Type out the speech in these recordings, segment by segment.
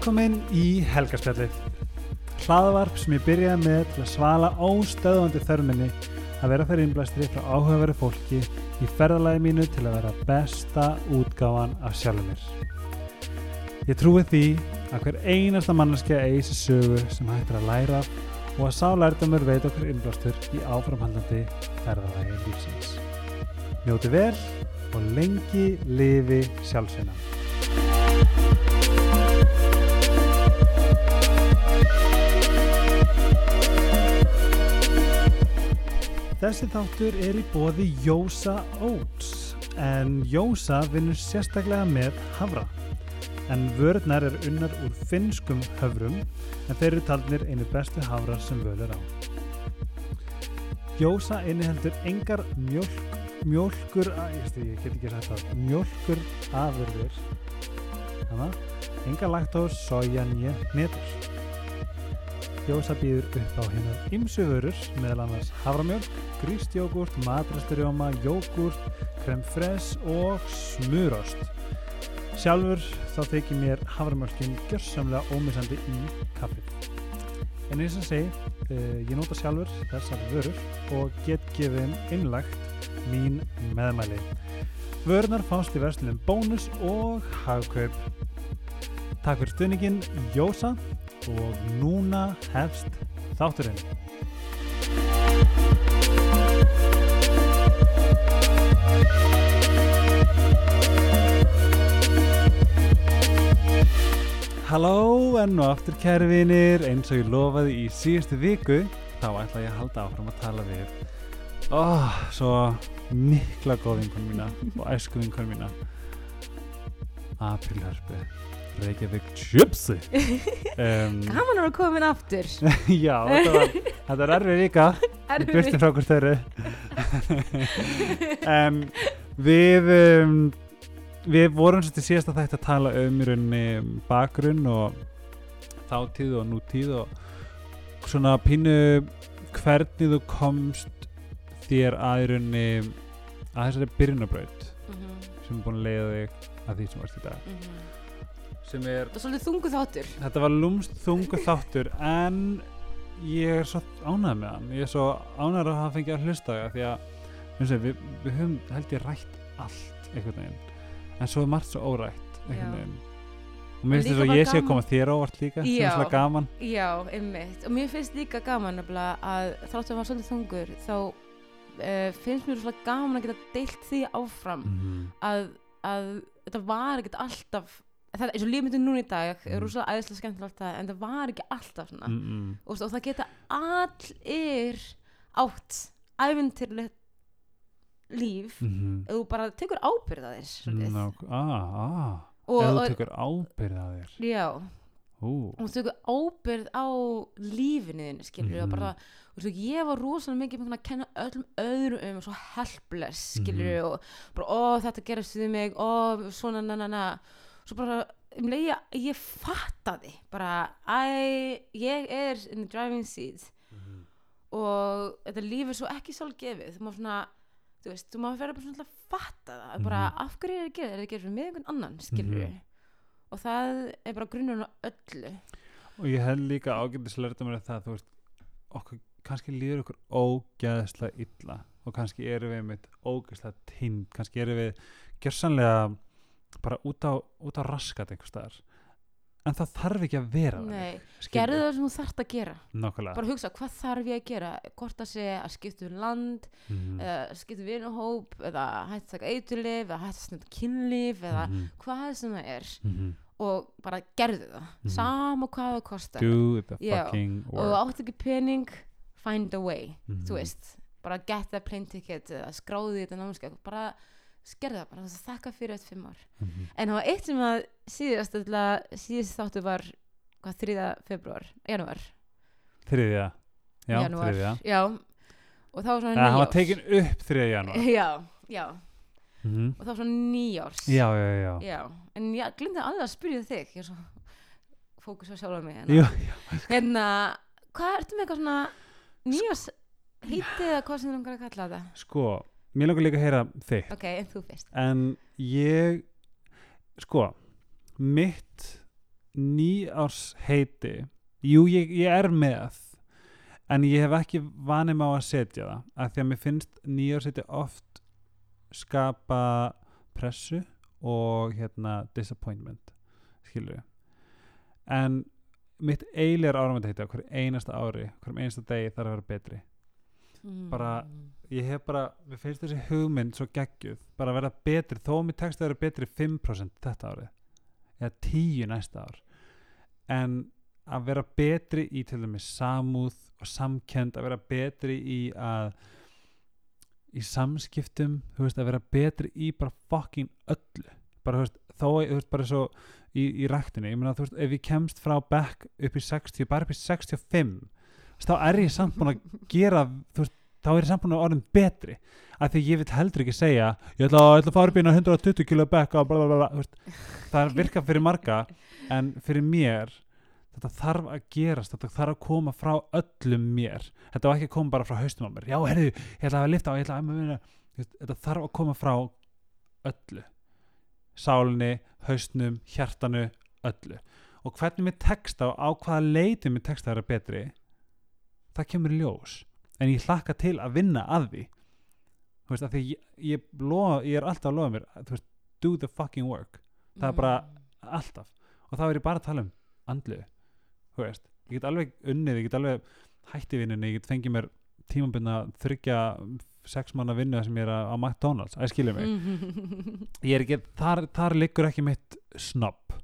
Velkomin í Helgarspjallið. Hlaðvarp sem ég byrjaði með til að svala óstöðvandi þörminni að vera þeirri innblæstri frá áhugaveru fólki í ferðalagi mínu til að vera besta útgáfan af sjálfur mér. Ég trúi því að hver einasta manneskja eigi sér sögu sem hægt er að læra og að sá lærdamur veit okkur innblástur í áframhandlandi ferðalagi lífsins. Njóti vel og lengi lifi sjálfsveina. Þessi þáttur er í bóði Jósa Oats en Jósa vinnur sérstaklega með havra en vörðnar er unnar úr finnskum höfrum en þeir eru taldnir einu bestu havrar sem vöður á. Jósa inniheldur engar mjölk, mjölkur, að, ég, ég get ekki sagt það, mjölkur afurðir, þannig, engar laktós, soja, nýja, netur. Jósa býður upp á hennar ymsu vörur, meðal annars havramjölk, grístjógurt, matrasturjóma, jógurt, krem fres og smurost. Sjálfur þá þykir mér havramjölkin gjörsamlega ómissandi í kaffið. En eins og segi, uh, ég nota sjálfur þessar vörur og get gefið innlagt mín meðmæli. Vörnar fást í verslunum bónus og hagkaup. Takk fyrir stuðningin Jósa og núna hefst þátturinn. Halló enn og aftur kæri vinir, eins og ég lofaði í síðustu viku þá ætla ég að halda áfram að tala við oh, svo mikla góð vinkun mína og æsku vinkun mína. Aprilhörpu Reykjavík Gypsy um, Gaman að vera komin aftur. Já, þetta var, þetta var erfið vika. Við byrstum frá hvort þeirri. Um, Við um, Við vorum svolítið síðast að þetta að tala um í rauninni bakgrunn og þáttíð og nútíð og svona pínu hvernig þú komst þér að í rauninni að þessari byrjunabraut mm -hmm. sem er búin að leiða þig að því sem varst í dag. Mm -hmm. Sem er Það er svolítið þungu þáttur. Þetta var lúmst þungu þáttur en ég er svo ánægð með hann. Ég er svo ánægð að hafa fengið að hlusta því að sé, við, við höfum held ég rætt allt einhvern veginn. En svo er margt svo órætt einhvern Já. veginn. Og mér finnst að bara ég sé að koma þér á óvart líka sem er Já. svona gaman. Já, einmitt. Og mér finnst líka gaman nefnilega að þáttur var svolítið þungur þá uh, finnst mér svolítið gaman að geta deilt því áfram mm. að, að þetta var ekkert alltaf það er eins og lífið myndi núna í dag er Mm. rosalega æðislega skemmtilegt alltaf en það var ekki alltaf svona Mm -mm. og, og það geta allir átt æfintýrlegt líf Mm -hmm. ef þú bara tekur ábyrð að þér. Ná, ah, ah. og, ef þú og, tekur ábyrð að þér já, Ú. og þú tekur ábyrð á lífinu þínu skilur og bara, og svo, ég var rosalega mikið með að kenna öllum öðrum um svo helpless skilur Mhm. og bara, ó þetta gerist við mig ó svona na na na svo bara, um leið að ég fattaði bara, æ, ég er in the driving seat. Mhm. og þetta líf er svo ekki sjálfgefið. Þú má svona þú veist, þú má vera bara svona að fatta það. Bara Mhm. af hverju er það að gera, er það að gera fyrir mig einhvern annan skilur Mhm. og það er bara grunnurinn á öllu. Og ég held líka ágætis lærta mér það þú veist, okkur kannski líður okkur ógæðslega illa. Og kannski erum við mitt ógæðslega tind, kannski erum við gjörsanlega bara út á, út á raskat einhvers staðar en það þarf ekki að vera þannig, Nei, skilurðu? gerðu það sem þú þarft að gera nákvæmlega bara hugsa, hvað þarf ég að gera hvort það sé að skipta um land Mhm. eða skipta vinahóp eða hægt að taka eiturlif eða hægt að snöta kynlif eða Mhm. hvað sem það er Mhm. og bara gerðu það Mhm. sama hvað það kostar do the Já, fucking og átt ekki pening find a way, Mhm. þú veist bara get that plane ticket eða skráði þetta námskeið bara skerðu það bara þakka fyrir þetta fimm ár. Mhm. en það var eitt sem að síðast síðast þáttu var hvað, 3. februar, januar þriðja. Já, janúar, þriðja. já. Og það var svona ja, hann var nýjárs tekin upp þriðja janúar. Já, já, Mhm. og það var svona nýjárs já, já, já, já. en ég glimti alveg að spyrja þig ég er svo fókus á sjálfa mig já. hérna, hérna hvað ertu með eitthvað svona nýjárs hítið eða hvað sem þú langar að kalla þetta? Sko, mér langar líka að heyra þitt ok, en þú fyrst. En ég sko mitt nýjárs heiti jú, ég, ég er með en ég hef ekki vanið á að setja það af því að mér finnst nýjárs heiti oft skapa pressu og hérna disappointment skilur en mitt eilir áramönda heiti á hverju einasta ári hverjum einasta degi þarf að vera betri Mm. bara- ég hef bara, við finnst þessi hugmynd svo geggjuð, bara að vera betri þó mér tekst að vera betri 5% þetta árið eða 10 næsta ár. En að vera betri í til dæmis samúð og samkend, að vera betri í að í samskiptum, þú veist, að vera betri í bara fucking öllu. Bara, þú veist, þó, þú veist, bara svo í, í ræktinni, ég meina, þú veist, ef ég kemst frá back upp í 60, bara upp í 65 þú veist, þá er ég samt búin að gera, veist, þá er ég samt búin að orðin betri, af því ég vil heldur ekki segja, ég ætla, ég ætla að fara upp í hérna 120 kilo veist, það virkar fyrir marga, en fyrir mér þetta þarf að gerast, þetta þarf að koma frá öllum mér, þetta var ekki að koma bara frá haustum á mér, já, herðu, ég ætla að lifta og ég ætla að, að þetta þarf að koma frá öllu. Sálinni, haustnum, hjartanu öllu, og hvernig mér texta og á hvaða leiti mér texta er betri það kemur ljós en ég hlakka til að vinna að því. Þú veist, af því ég, ég, lofa, ég er alltaf að lofa mér, þú veist, do the fucking work. Það er bara- alltaf. Og þá er ég bara að tala um andlu þú veist, ég get alveg unnið ég get alveg hætti vinnunni, ég get fengið mér tímabunna þryggja sex manna vinnu sem ég er á, McDonalds það skilur mig, mm. ég er ekki þar, þar liggur ekki mitt snobb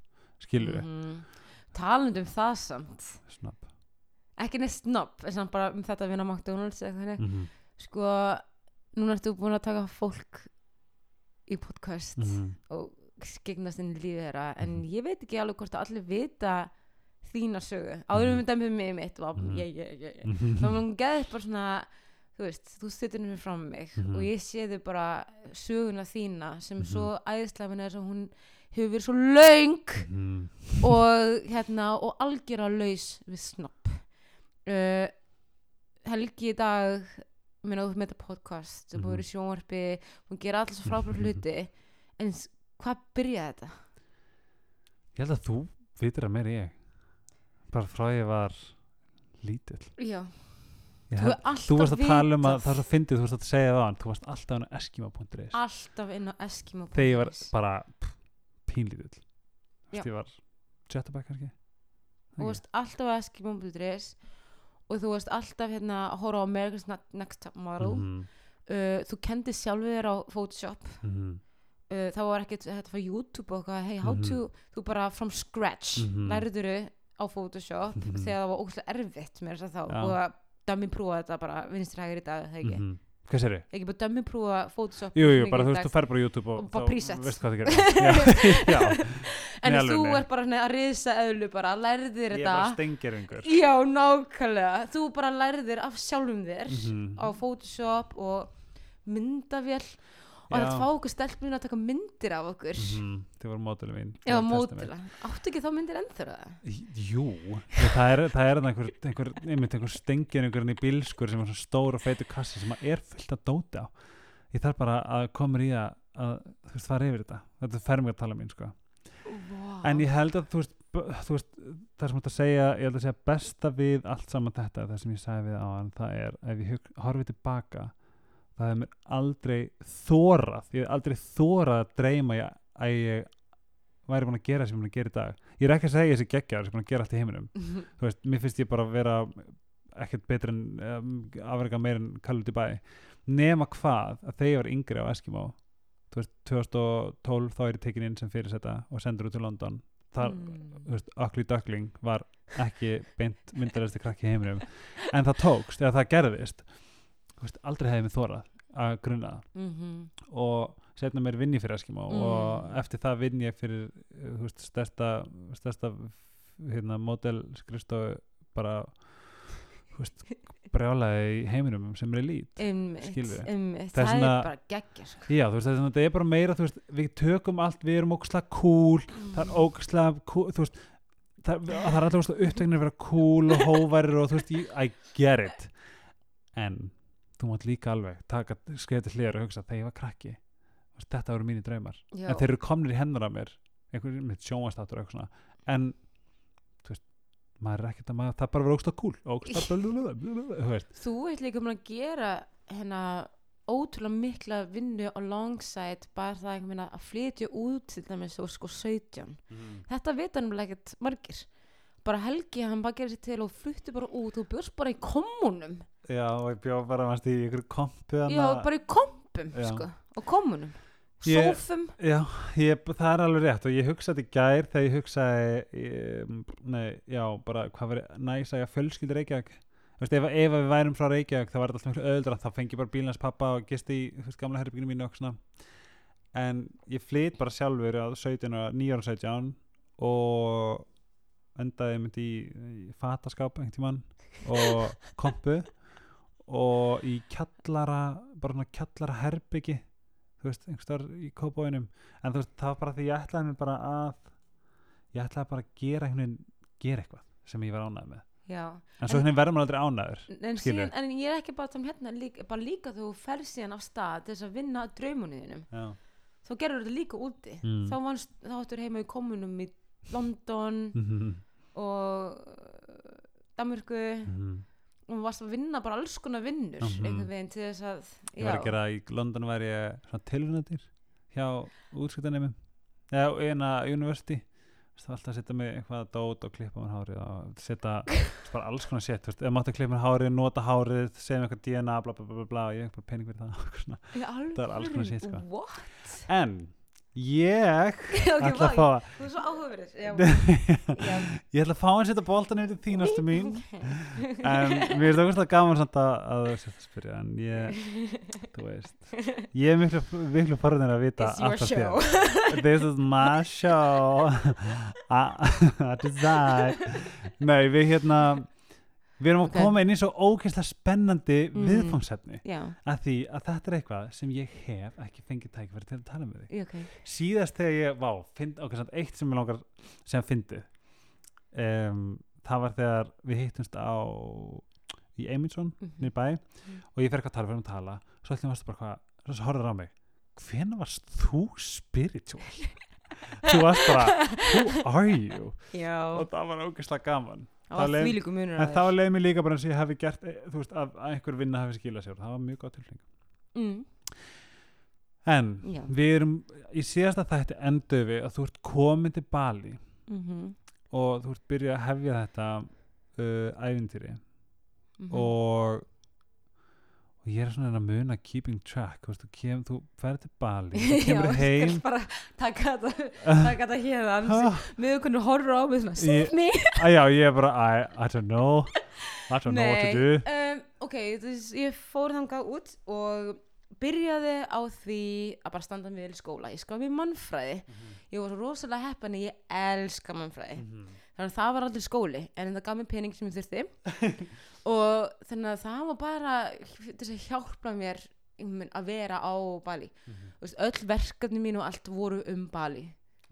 við, mm. talandi um það samt. Snobb ekki neitt samt bara um þetta að vinna á McDonalds mm -hmm. sko, núna ertu búin að taka fólk í podcast Mhm. og skeignast inn í lífið þeirra en Mhm. ég veit ekki alveg hvort að allir vita þína sögu áður Mhm. um dæmið mig mitt var Mhm. ég, ég, ég, ég þá var hún geðið bara svona þú veist, þú stuttir henni fram mig Mhm. og ég sé þau bara söguna þína sem Mhm. svo æðislega þess að hún hefur verið svo Mhm. og hérna og algjör að laus við snopp uh, Helgi í dag minna þú með þetta podcast þú Mhm. búið í sjónvarpi hún gera allir svo frábæra hluti. En hvað byrjaði þetta? ég held að þú vitir að en ég. Bara frá ég var lítill. Já, Ég þú er alltaf þú varst að tala um að það er svo fyndið, þú varst að segja það á hann þú varst alltaf hann á eskimo.is alltaf inn á Eskimo þegar ég var bara pff, pínlítill. Já. Vist, ég var jettabæk kannski. Þú varst alltaf á Eskimo.is og þú varst alltaf hérna að horfa á America's Ne- Next Top Model mm uh, þú kendi sjálfur þér á Photoshop -hmm. uh, þá var ekkert þetta var YouTube og eitthvað, hey how Mhm. to þú bara from scratch mm Mhm. lærður á Photoshop Mhm. þegar það var ógæslega erfitt með þess að þá Já. og að dömmi prúfa þetta bara vinstri hægri í dag það ekki, -hmm. Hvað sér þið? ekki bara dömmi prúfa Photoshop Jú, jú, bara þú veist, þú fer bara á YouTube og, Og bara þá presets. veistu hvað það gerir en þú er bara að risa eðlu bara lærðir ég er þetta. bara stengjeringur já, nákvæmlega. Þú bara lærðir af sjálfum þér Mhm. á Photoshop og myndavél og þetta fá okkur stelpun að taka myndir af okkur -hmm. þið voru mótileg mín Já, mótila. Áttu ekki þá myndir ennþur það? Jú, það er, það er einhver, einhver, einmitt einhver stengin einhverjum í bílskur sem er svona stór og feitur kassi sem er fullt að dóti á ég þarf bara að koma í að, að þú veist, fara yfir þetta þetta fer mig að tala mín sko Wow. en ég held að þú veist, þú veist það sem þetta að segja, ég held að segja besta við allt saman þetta, það sem ég sagði við á hann það er, ef ég hug- horfi tilbaka það hefur mér aldrei þórað, ég hef aldrei þórað að dreyma ég, að ég væri búin að gera sem ég er búin að gera í dag. Ég er ekki að segja þessi geggjar sem ég er búin að gera allt í heiminum. Þú veist, mér finnst ég bara að vera ekkert betur en um, afrega meir en kallut í bæ. Nema hvað að þegar ég var yngri á Eskimo þú veist, 2012 þá er ég tekin inn sem fyrirsetta og sendur út til London. Þar, Mm. þú veist, Ugly Duckling var ekki beint myndalegsti krakki heiminum. En það tókst, eða það gerðist veist, aldrei hefði mig þórað að grunna það Mhm. og setna mér vinn ég fyrir Eskimo Mm. og eftir það vinn ég fyrir þú veist, stærsta, stærsta hérna, model skrifstofu bara brjálaði í heiminum sem er lít Skilurðu? einmitt. Það er bara geggja sko. já, veist, það er það er bara meira veist, við tökum allt, við erum ógslag cool það er ógslag cool þú veist, það, það er alltaf upptöknir að vera cool og hóværir og þú veist, I get it en þú mátt líka alveg taka skrifa til hliðar og hugsa þegar ég var krakki veist, þetta voru mínir draumar. Já. en þeir eru komnir í hennar af mér einhver mitt sjónvastáttur og eitthvað svona. En maður er ekkert að maður, það bara verður ógst að kúl þú veist. Ert líka mun að gera hérna ótrúlega mikla vinnu alongside bara það einhvern veginn að flytja út til dæmis og sko 17 þetta vita náttúrulega ekkert margir. Bara Helgi hann bara gerir sér til og flutti bara út og björst bara í kommunum já, og ég bjóð bara mannst í ykkur kompu já, bara í kompum Já. sko, og kommunum Ég- sófum. Já, ég, það er alveg rétt og ég hugsaði gær þegar ég hugsaði ég, nei, já, bara hvað verið næs að ég fjölskyldur Reykjavík? Veist, ef, ef við værum frá Reykjavík þá var þetta alltaf miklu öðuldra þá fengi ég bara bílans pappa og gisti í veist, gamla herbygginu mínu og svona. En ég flyt bara sjálfur á 17 og 9 ára 17 og endaði mynd í, í fataskáp einhvern tímann og kompu og í kjallara bara svona kjallara herbyggi þú veist, einhverstaðar í kópóinum en þú veist, það var bara því ég ætlaði mér bara að ég ætlaði bara að gera einhvern veginn, gera eitthvað sem ég var ánægð með já. en svo En- henni verður maður aldrei ánægður En, síðan, en ég er ekki bara um hérna líka, bara líka þú fer síðan af stað til þess að vinna já, þá gerur þetta líka úti Mm. þá, vannst, þá áttur heima í kommunum í London Mhm, og Danmörku mhm. Og varst að vinna bara alls konar vinnur Mhm. einhvern veginn til þess að ég var að gera í London var ég svona tilvunandir hjá útskiptanemum eða eina university. Það var alltaf að setja mig eitthvað dót og klippa mér hárið og setja bara alls konar set, þú veist, ef mátti að klippa mér hárið nota hárið, segja mér eitthvað DNA bla bla bla bla, bla ég hef bara pening fyrir það. Það er alls konar shit, sko. what? en ég ok, ætla að fá að þú er svo já. ég ætla að fá að setja boltan yfir til þínastu mín. En mér er það ógeðslega gaman samt að, að að spyrja en ég, þú veist. Ég er miklu, miklu forðin að vita it's your show. This is my show. I decide nei, við hérna við erum að Ok. koma inn í svo ógeðslega spennandi viðfangsefni já, að því að þetta er eitthvað sem ég hef ekki fengið tækifæri til að tala með þig. Ok. Síðast þegar ég, vá, finn, ok, samt eitt sem ég langar sem fyndið. Um, það var þegar við hittumst á í Eymundsson Mhm. niður bæ Mhm. og ég fer eitthvað að tala, fyrir að tala svo ætlum varstu bara hvað, svo horfður á mig. Hvenær varst þú spiritual? Þú varst bara who are you? Já, og það var ógeðslega gaman leið- en þá þér. leið mér líka bara eins og ég hafi gert eh, þú veist, að, einhver vinna hafi skilað sér það var mjög gott tilfeng mm, en Já. við erum í síðasta þætti endur við að þú ert komin til Bali mhm, og þú ert byrjað að hefja þetta uh, ævintýri mhm. og, og ég er svona að muna keeping track veist, þú, kem, þú ferð til Bali þú kemur Já, heim. taka þetta Ah, með okkur horfur á mig Ég- ah, ég er bara I, I don't know. I don't know what to do. um, ok, þess, ég fór þangað út og byrjaði á því að bara standa í skóla. Ég skaf mér mannfræði. Ég var svo rosalega heppin ég elska mannfræði. Mhm. Þannig að það var aldrei skóli en það gaf mér pening sem ég þurfti. Og þannig að það var bara þess að hjálpa mér að vera á Bali. Mhm. Þú veist, öll verkefni mín og allt voru um Bali.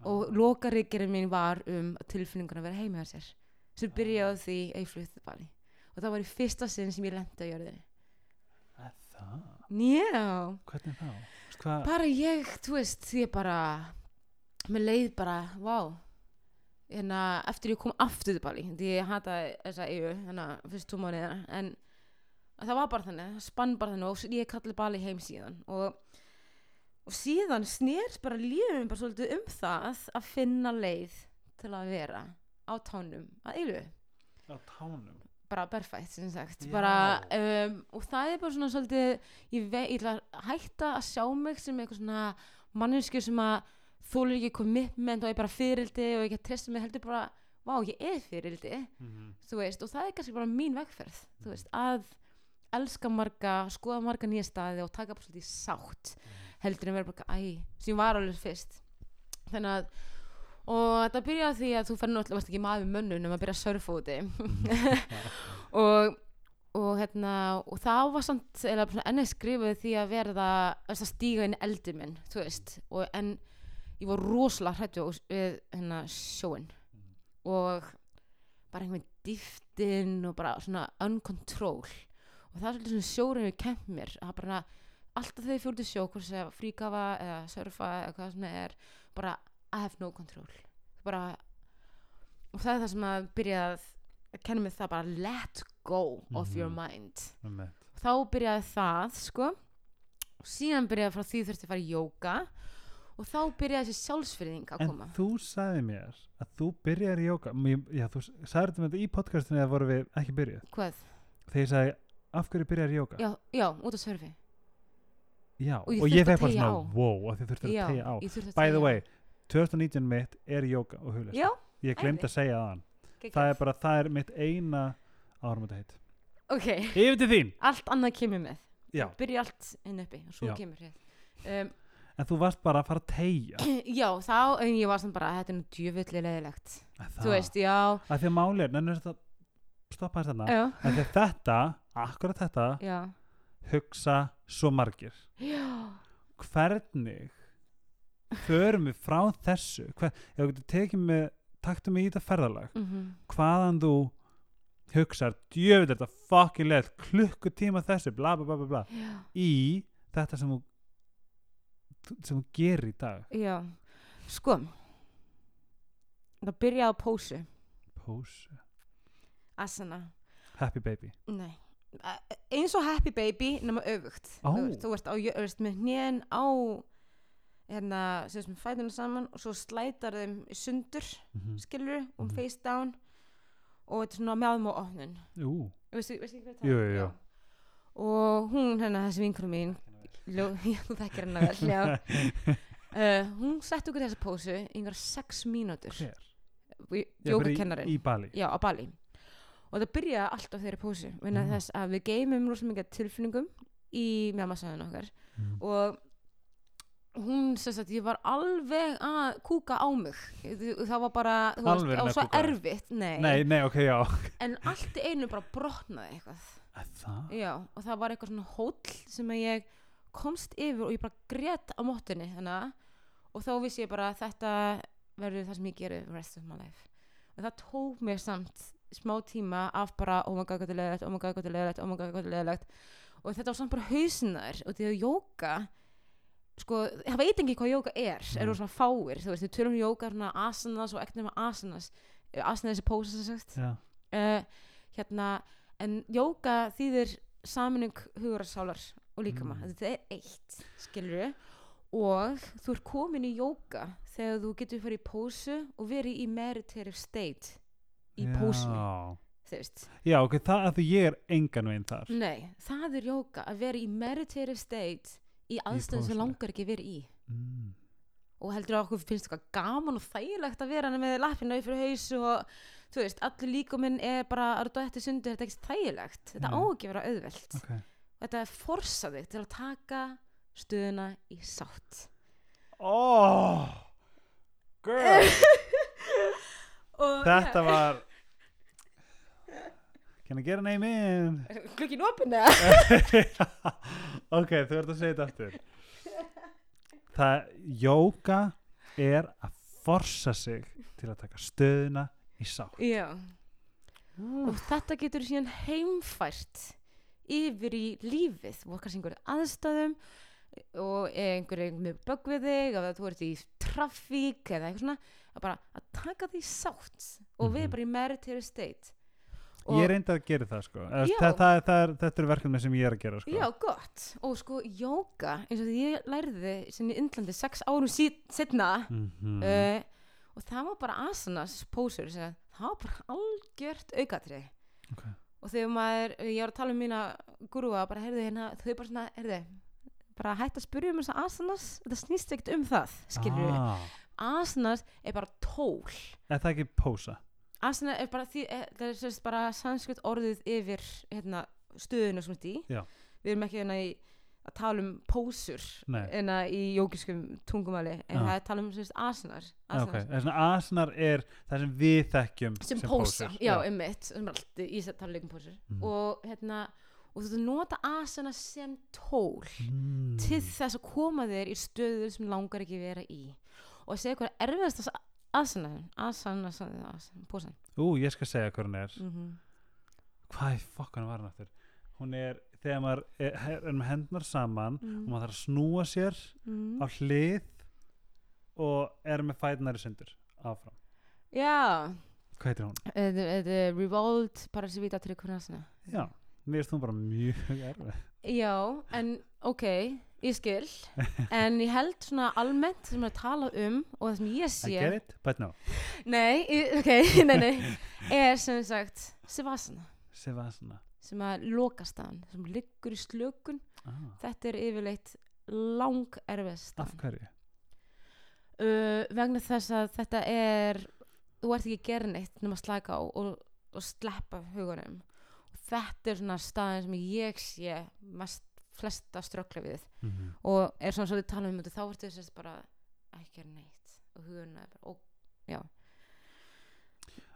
Og lokaríkirinn mín var um tilfinningun að vera heima hjá sér sem byrjaði á því að ég flutti til Bali. Og það var í fyrsta sinn sem ég lendi á jörðinni. Það? já, Hvernig þá? Hvað? bara ég, þú veist ég bara, mér leið bara vá hérna, eftir ég kom aftur til Bali því ég hataði þessa eigu hérna, fyrst tvo mánuðina en það var bara þannig, spann bara þannig og ég kalli Bali heim síðan. Og, og síðan snýrst bara lífum bara svolítið um það að finna leið til að vera á tánum að eilu Á tánum? Bara perfekt sem sagt bara, um, og það er bara svona svolítið ég, vei, ég ætla að hætta að sjá mig sem eitthvað svona manneski sem að þólir ekki commitment og ég bara fyrildi og ég ekki að treysta mig heldur bara vá ég er fyrildi Mhm. þú veist og það er kannski bara mín vegferð þú veist að elska marga skoða marga nýja staði og taka bara svolítið sátt heldur en vera bara æ sem var alveg fyrst. Þannig að og þetta byrjaði því að þú fer náttúrulega varst ekki maður mönnun um að byrja að surfa úti. Og og hérna og það var samt ennið skrifuð því að verða að stíga inn eldi minn þú veist og en ég var rosalega hrættu við hérna sjóin og bara einhvern dýftin og bara svona uncontrol. Og það er svolítið svona sjórin við kemp mér. Að bara alltaf þegar ég fór til sjó hvort sem fríkafa eða surfa eða hvað sem það er bara I have no control. Bara og það er það sem að byrja að kenna mig það bara let go of your Mhm. mind. Einmitt. þá byrjaði það sko. Og síðan byrjaði frá því þurfti að fara í jóka og þá byrjaði þessi sjálfsfyrðing að en koma. þú sagði mér að þú byrjar í jóka Mér- já, þú sagði þetta með þetta í podcastinu eða voru við ekki byrjuð? Hvað? þegar ég sagði af hverju byrjar í jóka Já, já, út af surfi Já, Og ég og ég að fekk bara svona á. wow, að þið þurfti Já, að tegja á að by the á. way, 2019 mitt er jóka og huglist Já, ég glemt að segja það. Það er bara, það er mitt eina árum þetta heit Ok, yfir til þín, allt annað kemur með. Já, Byrja allt inn uppi og svo Já. kemur hér um, en þú varst bara að fara að tegja Já, þá, en ég var svona bara Þetta er nú djöfulli leðilegt það, Þú veist, já, að því að máli er, nennir þetta stoppa þess að því að þetta akkurat þetta, já. hugsa svo margir. Já, hvernig förum við frá þessu? Hver, ef getur tekið með taktum í þetta ferðalag. Mhm. Hvaðan þú hugsar djöfitt er þetta fucking leið klukkutíma þessu bla bla bla bla í þetta sem þú sem þú gerir í dag? Já. Sko Það byrjaði á pósu pose, Asana. Happy baby. Nei. Eins og happy baby nema öfugt. Ó. þú, ert á, veist, með hnén á hérna, sem fætina saman og svo slætar þeim sundur mm skilur, um Mhm. face down. Og þetta er svona mjáðum og opnun. Jú, veistu, ekki hvað jú, jú. Já. og hún, hérna, þessi vinkunum mín ljó, já, þú þekkir hennar vel já. Uh, hún sett okkur þessa pósu í einhverja sex mínútur. Hver? Já, bara í- í Bali. Já, á Bali. Og það byrjaði allt á þeirri pósu Mm. þess að við geymum rosa mikið tilfinningum í mjamasaðin okkar. Mm. og hún sem sagt, ég var alveg að kúka á mig. Það var bara, þú veist, á að svo erfitt. Nei, nei, nei, ok, já. En allt í einu bara brotnaði eitthvað. Að það? já, og það var eitthvað svona hóll sem að ég komst yfir og ég bara grét á móttunni þannig og þá vissi ég bara að þetta verður það sem ég gerir rest of my life og það tók mér samt smá tíma af bara oh my god, hvað er leðilegt, oh my god, hvað er leðilegt oh my god, hvað er leðilegt og þetta var samt bara hausinnar og því að jóka sko, það veit ekki hvað jóka er Nei. eru svona fáir, þú veist, við tölum um jóka svona asanas og nema asanas Eh, asanas er pósa sem sagt Já. uh, hérna, en jóka þýðir saminning hugarasálar og líkama, Mm. þetta er eitt skilur og þú ert komin í jóka þegar þú getur fyrir í pósu og verið í meditative state í já. veist. Já, ok, það að ég er engan veginn þar. Nei, það er jóka, að vera í meditative state í aðstöðu sem langar ekki vera í. Mm. og heldur að okkur finnst eitthvað gaman og þægilegt að vera með lappina upp fyrir haus og þú veist, allur líkuminn er bara að þú eftir sundi, þetta er ekki þægilegt. Þetta á Nei. ekki að auðvelt ok þetta er forsa þig til að taka stöðuna í sátt. Oh, girl. Og þetta var can I get a name in klukkin opin eða? Ok, þú ert að segja þetta aftur. Það, jóka er að forsa sig til að taka stöðuna í sátt. Já. Og þetta getur síðan heimfært yfir í lífið og kannski einhverju aðstæðum og einhverju með bögg við þig eða þú ert í trafík eða eitthvað svona að bara að taka því sátt og við Mhm. bara í meditative state ég reyndi að gera það sko Já. það, það, það er, þetta er verkefni sem ég er að gera sko Já, gott. Og sko, jóka, eins og því ég lærði sinni í Indlandi sex árum sí- setna Mhm. uh, og það var bara asanas pósur, sem að það var bara algjört aukatrið. Ok. Og þegar maður, ég var að tala um mína gurúa, bara heyrðu hérna, þau bara svona, heyrðu, bara hætt að spyrja um þess að asanas, þetta snýst ekkert um það, skilur við. ah, Asanas er bara tól. er það ekki pósa Asana er bara því, eh, það er sérst bara sanskrit orðið yfir hérna, stöðuna sem þetta í. Við erum ekki hérna í að tala um pósur Nei. hérna í jókiskum tungumali en Já. það er að tala um sérst asanar, ok, asanar. þess að asnar er það sem við þekkjum sem, sem pósa, pósur. já, einmitt sem er allt í þess að tala um pósur Mhm. og hérna, og þú nota asana sem tól mm. til þess að koma þér í stöður sem langar ekki vera í og að segja hvað er erfiðast asana asana, asana, asana, pósan ú, ég skal segja hvað hún er mm -hmm. hvað í fokkan var hann aftur hún er, þegar maður er, er með hendnar saman og maður þarf að snúa sér mm. á hlið og er með fætnar í sundur áfram já, Hvað heitir hún? Þetta er Revolt Parasivita Trikonasana Já, mér finnst hún bara mjög erfið. Já, en ok, ég skil en ég held svona almennt sem að tala um og það sem ég I sé get it, but no. Nei, ok, nei, nei er sem sagt Savasana Savasana. Sem að lokastaðan sem liggur í slökun Ah, þetta er yfirleitt lang erfiðst af hverju? uh, vegna þess að þetta er þú ert ekki að gera neitt nema að slaka á og, og sleppa hugunum og þetta er svona staðin sem ég sé mest flesta ströggla við Mm -hmm. og er svona svo við tala um þetta þá ertu þess bara ekki að gera neitt og hugun er bara og, já.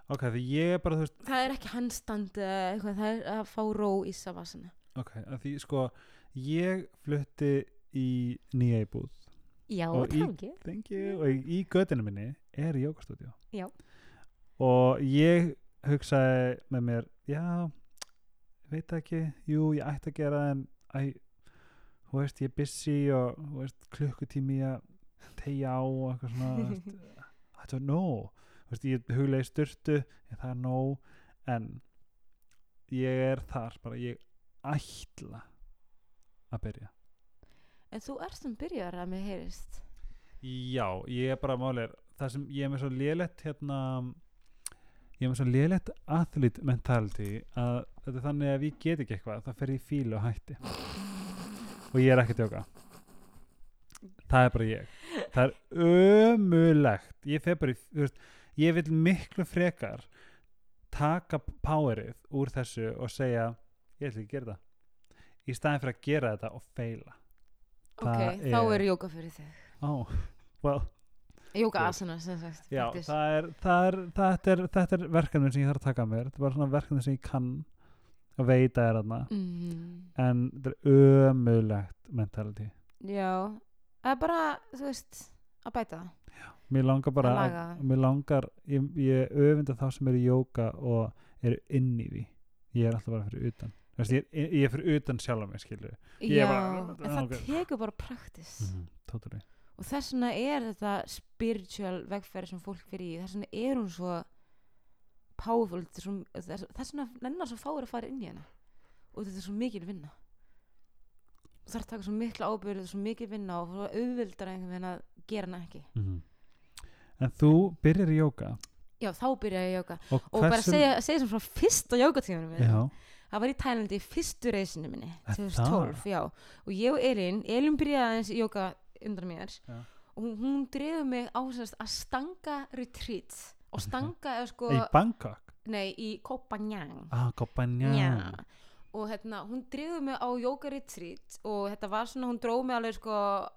Ok, því ég er bara, þú veist, það er ekki handstand eða eitthvað, það er að fá ró í savasana. Ok, að því sko, ég flutti í nýja íbúð, já, Og í- takk thank you, og í, í göttinu minni er jógastúdíu. Já. Og ég hugsaði með mér, já, veit ekki, jú, ég ætti að gera það en, æ, þú veist, ég er busy og, þú veist, klukkutími að tegja á og eitthvað svona, I don't know, veist, ég huglega í styrtu, það er nóg, en ég er þar, bara ég ætla að byrja. en þú ert sem byrjar að mér heyrist. Já, ég er bara málir það sem ég er með svo lélegt hérna ég er með svo lélegt athlete mentality að þetta er þannig að ef ég get ekki eitthvað þá fer í fílu og hætti. Og ég er ekki að djóka. Það er bara ég. Það er ömulegt ég fer bara í, þú veist, ég vil miklu frekar taka powerið úr þessu og segja ég ætla ekki að gera það í staðin fyrir að gera þetta og feila ok, Það þá er- er jóka fyrir þig oh, well jóka asana sem sagt Já, það er, það er, þetta er, þetta er verkefni sem ég þarf að taka að mér. Þetta er bara svona verkefni sem ég kann að veita er þarna. Mhm. En þetta er ömulegt mentality. já, það er bara þú veist, að bæta það Mér langar bara, Að að, laga. mér langar, ég, ég öfunda þá sem eru í jóka og eru inn í því. Ég er alltaf bara fyrir utan. Þú Veist, ég, er- ég er fyrir utan sjálf mig, skilju. Ég já, bara- en það ok. tekur bara practice Mm, totally. og þess vegna er þetta spiritual vegferð sem fólk fyrir í þess vegna er hún svo powerful er þess vegna nennar svo fáir að fara inn í hana og þetta er svo mikil vinna þarf að taka svo mikla er svo mikil vinna og auðvildar að gera hana ekki Mm En þú byrjar í jóka. já, þá byrja ég að jóka Og, og bara segja, segja sem frá fyrsta jókatímanum minni Já, það var í Tælandi í fyrstu reysinu minni Er 2012, já. Og ég og Elin, Elin byrjaði aðeins í jóka undan mér. Já. og hún, hún dreifði mig á að stanga retreat. Og stanga er sko, í Bangkok. nei, í Kopanjang Ah, Kopanjang. Og hérna, hún dreifði mig á jóka retreat og þetta var svona, hún dróð mig alveg sko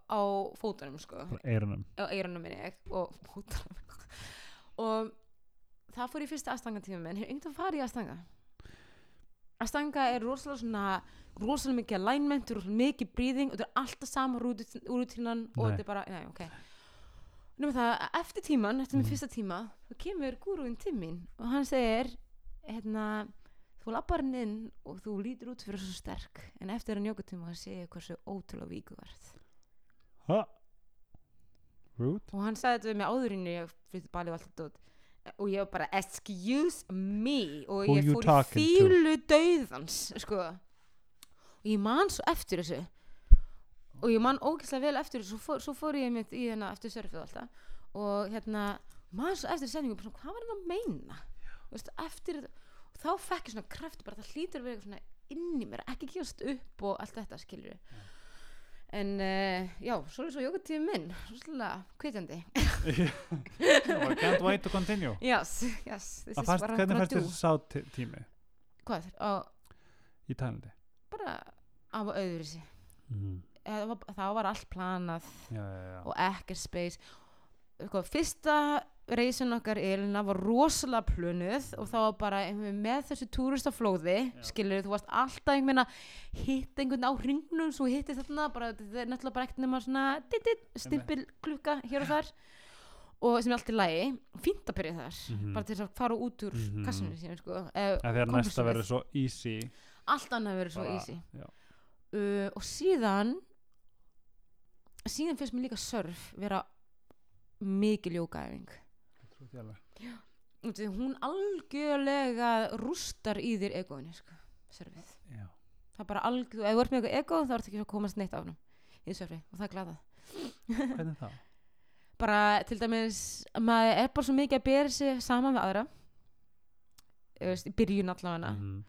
á fótunum sko. Eirunum. á eyrunum minni ég, og fótunum. Og það fór í fyrsta aðstangatíma minn hefur einhvern farið í aðstanga aðstanga er rosalega svona rosalega mikið alignment, rosalega mikið breathing og þetta er alltaf sama rútínan og þetta er bara, nei, ok. Nefnum það, að eftir tíman, eftir minn Mhm. fyrsta tíma þá kemur gúruinn til mín og hann segir hérna, þú lappar hann inn og þú lítur út fyrir svo sterk en eftir hann jókatíma það segir hversu ótrúlega víku verð Ha? Rude? og hann sagði þetta við mig áður en ég flytti Bali og allt þetta og ég var bara excuse me. Og Who ég fór í fílu dauðans sko. Og ég man svo eftir þessu. Og ég man ógeðslega vel eftir þessu. Svo fór, svo fór ég mitt í hérna eftir surfið alltaf og hérna man svo eftir sendingu bara svona, hvað var hann að meina? Þú veist, eftir þetta og þá fekk ég svona kraft bara það hlýtur að vera eitthvað svona inn í mér ekki gefast upp og allt þetta skilur en uh, já, svo er svo jókatími minn svo svolítið kveitjandi I can't wait to continue. Yes, yes, this Að is what I'm hvernig gonna do þér sá tí- tími Hvað, á, í Tælandi? bara á öðru sig Mm. það var, það var allt planað Já, já, já. og ekkert space fyrsta reysin okkar Elina var rosalega plönuð og það var bara með þessu túristaflóði skilur þú varst alltaf einhvern að hitta einhvern á hringnum svo hitti þarna bara, þetta er náttúrulega bara ekkert nema svona stimpil klukka hér og þar og sem er allt í lagi fínt að byrja þar Mhm. bara til að fara út úr Mhm. kassinu síðan sko, eh, Að Þegar næsta kompassunni. verður svo easy allt annað verður svo bara- easy uh, og síðan síðan finnst mér líka surf vera mikil jókaæfing Af því hún algjörlega rústar í þér egoinu sko, surfið já, það er bara algjör, ef þú ert með eitthvað ego þá ertu ekki að komast neitt af hennum í surfi og það er glada hvernig þá? bara til dæmis maður er bara svo mikið að bera sig saman við aðra. Veist, í byrjun allavega. Mhm.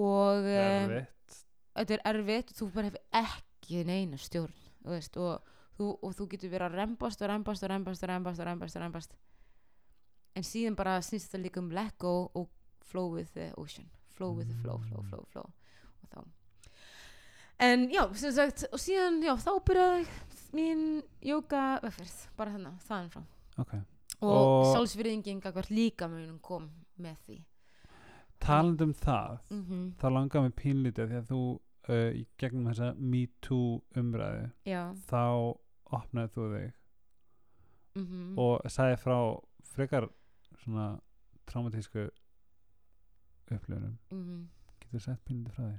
og um, Erfitt. þetta er erfitt þú bara hefur ekki neina stjórn veist, og, þú, og þú getur verið að rembast og rembast og rembast og rembast og rembast en síðan bara snýst það líka um let go og flow with the ocean. Flow with the flow, flow, flow, flow. Og þá. En já, sem sagt og síðan, já, þá byrjaði mín jóka vegferð, bara þannig þaðan frá. Ok, og, Og- sjálfsvirðingin gagvart líka munum kom með því. Talandi um það mm þá langar mig pínlítið því að þú uh, í gegnum þessa Me Too umræðu já. þá opnaði þú þig. Mm og sagði frá frekar svona traumatísku upplifunum -hmm. getur þú sett pínlítið frá því?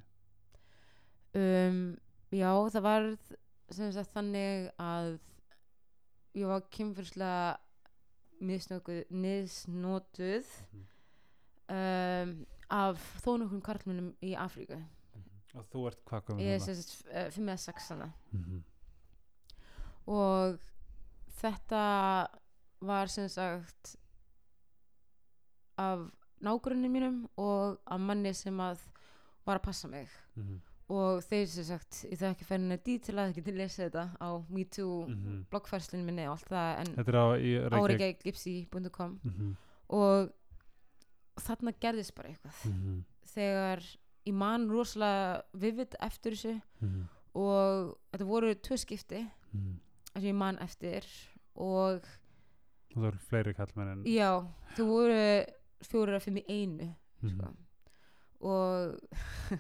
Um, já það var sem sagt þannig að ég var kynfyrslega niðsnotuð um, af þó nokkrum karlmennum í Afríku. Og þú ert hvað komið ég er sem sagt uh, fimm eða sex hana. Mm -hmm. og þetta var sem sagt af nágrunni mínum og af manni sem að var að passa mig. Og þeir sem sagt, ég þarf ekki að henni dítil að ekki til að lesa þetta á MeToo Mhm. bloggfærslinu minni og allt það en áreikægipsi.com Mhm, og þarna gerðist bara eitthvað. Mhm, þegar ég man rosalega vivid eftir þessu mhm, og þetta voru tvö skipti mhm. þess að ég man eftir og það eru fleiri kallmenn en já, þau voru fjórir að fimm í einu Mhm, sko. og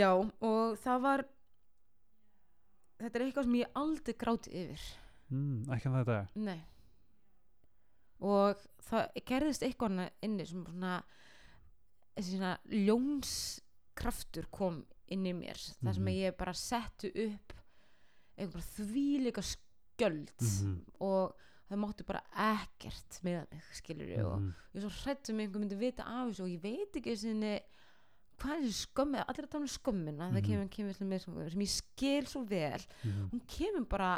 já, og það var þetta er eitthvað sem ég aldrei gráti yfir. Mm, ekki að þetta Nei. Og það gerðist eitthvað inni sem svona svona ljónskraftur kom inn í mér þar sem Mhm. ég bara settu upp eitthvað þvíleika skjöld Mhm, og það mátti bara ekkert með mig skilur og mhm, ég er svo hrætt sem einhver myndi vita af þessu og ég veit ekki sinni hvað er þessi skömmið allir að tala um skömmina það Mhm. kemur, kemur með, sem ég skil svo vel. Mhm, hún kemur bara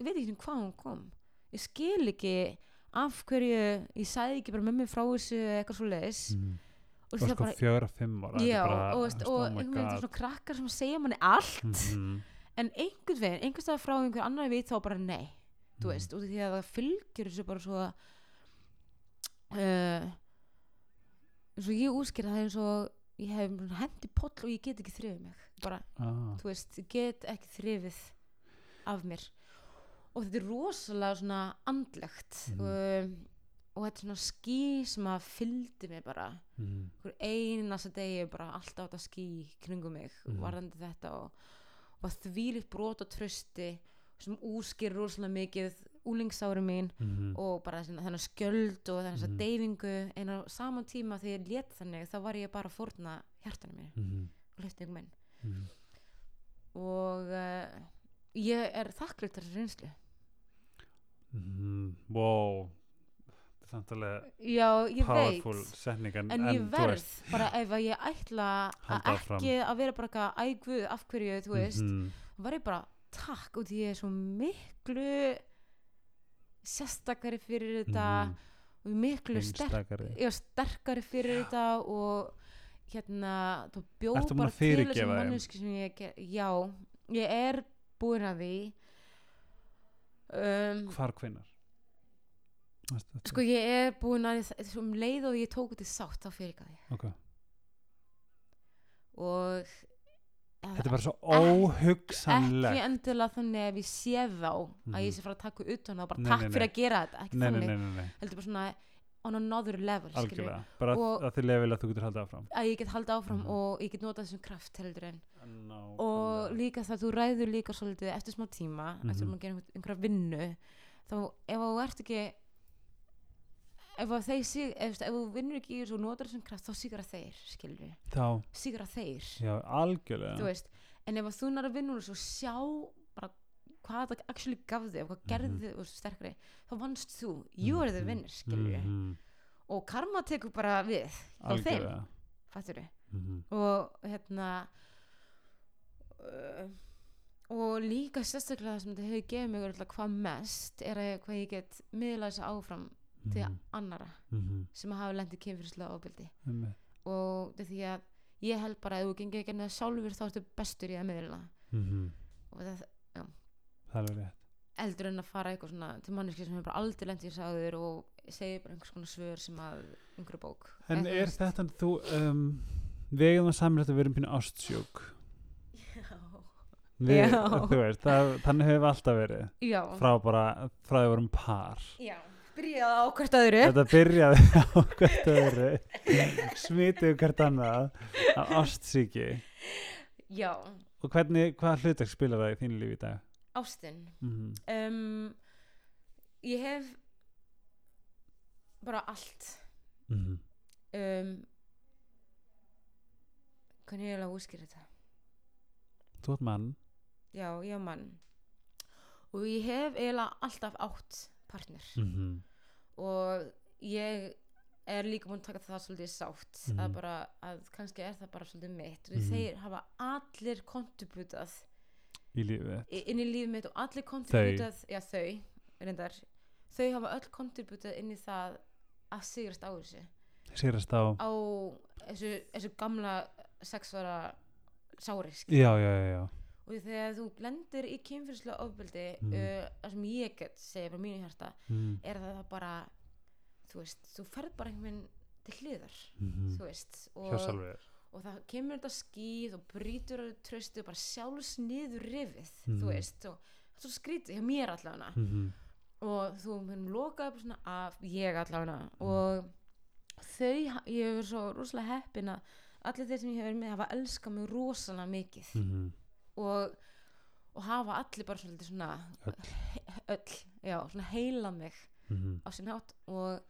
ég veit ekki um hvað hún kom. Ég skil ekki af hverju ég sagði ekki bara með mig frá þessu eitthvað svo leiðis mhm. og og það sko bara, fjögra, fimm ára já, bara, og, veist, og oh my einhvern veginn svona krakkar sem segja manni allt. En einhvern veginn, einhvern stað frá einhver annar veit þá bara nei, þú mhm, veist út af því að það fylgjur þessu bara svo uh, eins og ég úskýr það eins og ég hef hendi poll og ég get ekki þrifið mig. Bara ah, þú veist, ég get ekki þrifið af mér. Og þetta er rosalega svona andlegt Mhm. um, og þetta er svona ský sem að fylgdi mig bara. Mhm, hver einasta degi bara alltaf þetta ský í kringum mig Mhm. varðandi þetta og, og þvílitt brot og trösti sem úskir rosalega mikið úlingsári mín mhm, og bara þennan skjöld og þennan mm. deyfingu. En á saman tíma þegar ég let þannig þá var ég bara að fórna hjartanum mér mhm, og hlutningum minn mhm. og uh, ég er þakklátt þessu reynslu. Mhm, wow. Þetta er samt alveg já, ég powerful veit setning en, en ég verð veist, bara ef ég ætla að ekki að vera bara eitthvað ægvuð af hverju? Þú veist mhm, var ég bara takk og því ég er svo miklu sérstakari fyrir þetta mhm, og miklu sterk, já, sterkari fyrir þetta og hérna þú bjóð bara til fyrirgefa þessu þeim? manneski sem ég ger, já, ég er búin að því. Um, hvar hvinnar sko ég er búin að því um leið og ég tók þetta sátt þá fyrir ekki að því okay. og þetta er bara svo ekki óhugsanlegt endilega þannig ef ég sé þá að Mhm. ég sé fara að taka utan og bara Nei, takk nei, fyrir nei. að gera þetta ekki þannig, heldur bara svona on another level bara Og- að þið lefil að þú getur haldið áfram að ég get haldið áfram Mhm. og ég get notað þessum kraft heldur en Nákvæmlega. og líka það þú ræður líka svolítið eftir smá tíma eftir Mhm. að gera einhver, einhverja vinnu þá ef þú ert ekki ef þú vinnur ekki í þessu og notar þessum kraft þá sigra þeir sigra þeir. Já, algjörlega. Þú veist en ef þú nær að vinna úr þessu og sjá bara hvað það actually gaf þig og hvað gerði þig mm sterkari þá vannst þú, you are the winner skilur Mhm. og karma tekur bara við hjá þeim, við Mhm. og hérna uh, og líka sérstaklega það sem þetta hefur gefið mig hvað mest er að hvað ég get miðla þessu áfram til Mhm. annara Mhm. sem hafa lendið kynfyrslega ofbeldi Einmitt. og þetta er því að ég held bara að ef þú gengir ekki að sjálfur þá ertu bestur í að miðla Mhm. og það það er rétt eldur en að fara eitthvað svona til manneski sem hefur bara aldrei lendið í sáður og segir bara einhvers konar svör sem að einhverju bók En þú er þetta þú um, við eigum það samrætt að við erum pínu ástsjúk Já. við, Já. veist, það, þannig hefur við alltaf verið Já, frá bara, frá því við vorum par já, byrjaði á hvert öðru. Þetta byrjaði á hvert öðru. Smituðu hvert annað. Af ástsíki Já, og hvernig, hvaða hlutverk spilar það í þínu lífi í dag? ástin. Mm um, Ég hef bara allt. -hmm. um, Hvernig ég er að úskýra þetta? Þú ert mann. Já, ég er mann. Og ég hef eiginlega alltaf átt partner mm -hmm. og ég er líka búin að taka það svolítið sátt Mhm. að bara, að kannski er það bara svolítið mitt og Mhm. þeir hafa allir kontributað í inn í lífið mitt og allir kontributað já þau, reyndar þau hafa öll kontributað inn í það að sigrast á þessu Sýrast á á þessu, þessu gamla sex ára sári Já, já, já, já. Og þegar þú lendir í kynfyrslega ofbeldi Mhm. uh, það sem ég get segja frá mínu hjarta Mm er það það bara þú veist, þú ferð bara einhvern veginn til hliðar -hmm. þú veist og, og það kemur þetta skýð og brýtur að tröstu og bara sjálfsniður rifið Mhm. þú veist og það er svo skrítið hjá mér allavega mm -hmm. og þú munum loka upp svona af ég allavega Mhm. og þau, ég hefur svo rosalega heppin að allir þeir sem ég hefur með hafa elskað mig rosalega mikið Mm og, og hafa allir bara svona Öll. öll, já, svona heila mig -hmm. á sinn hátt og,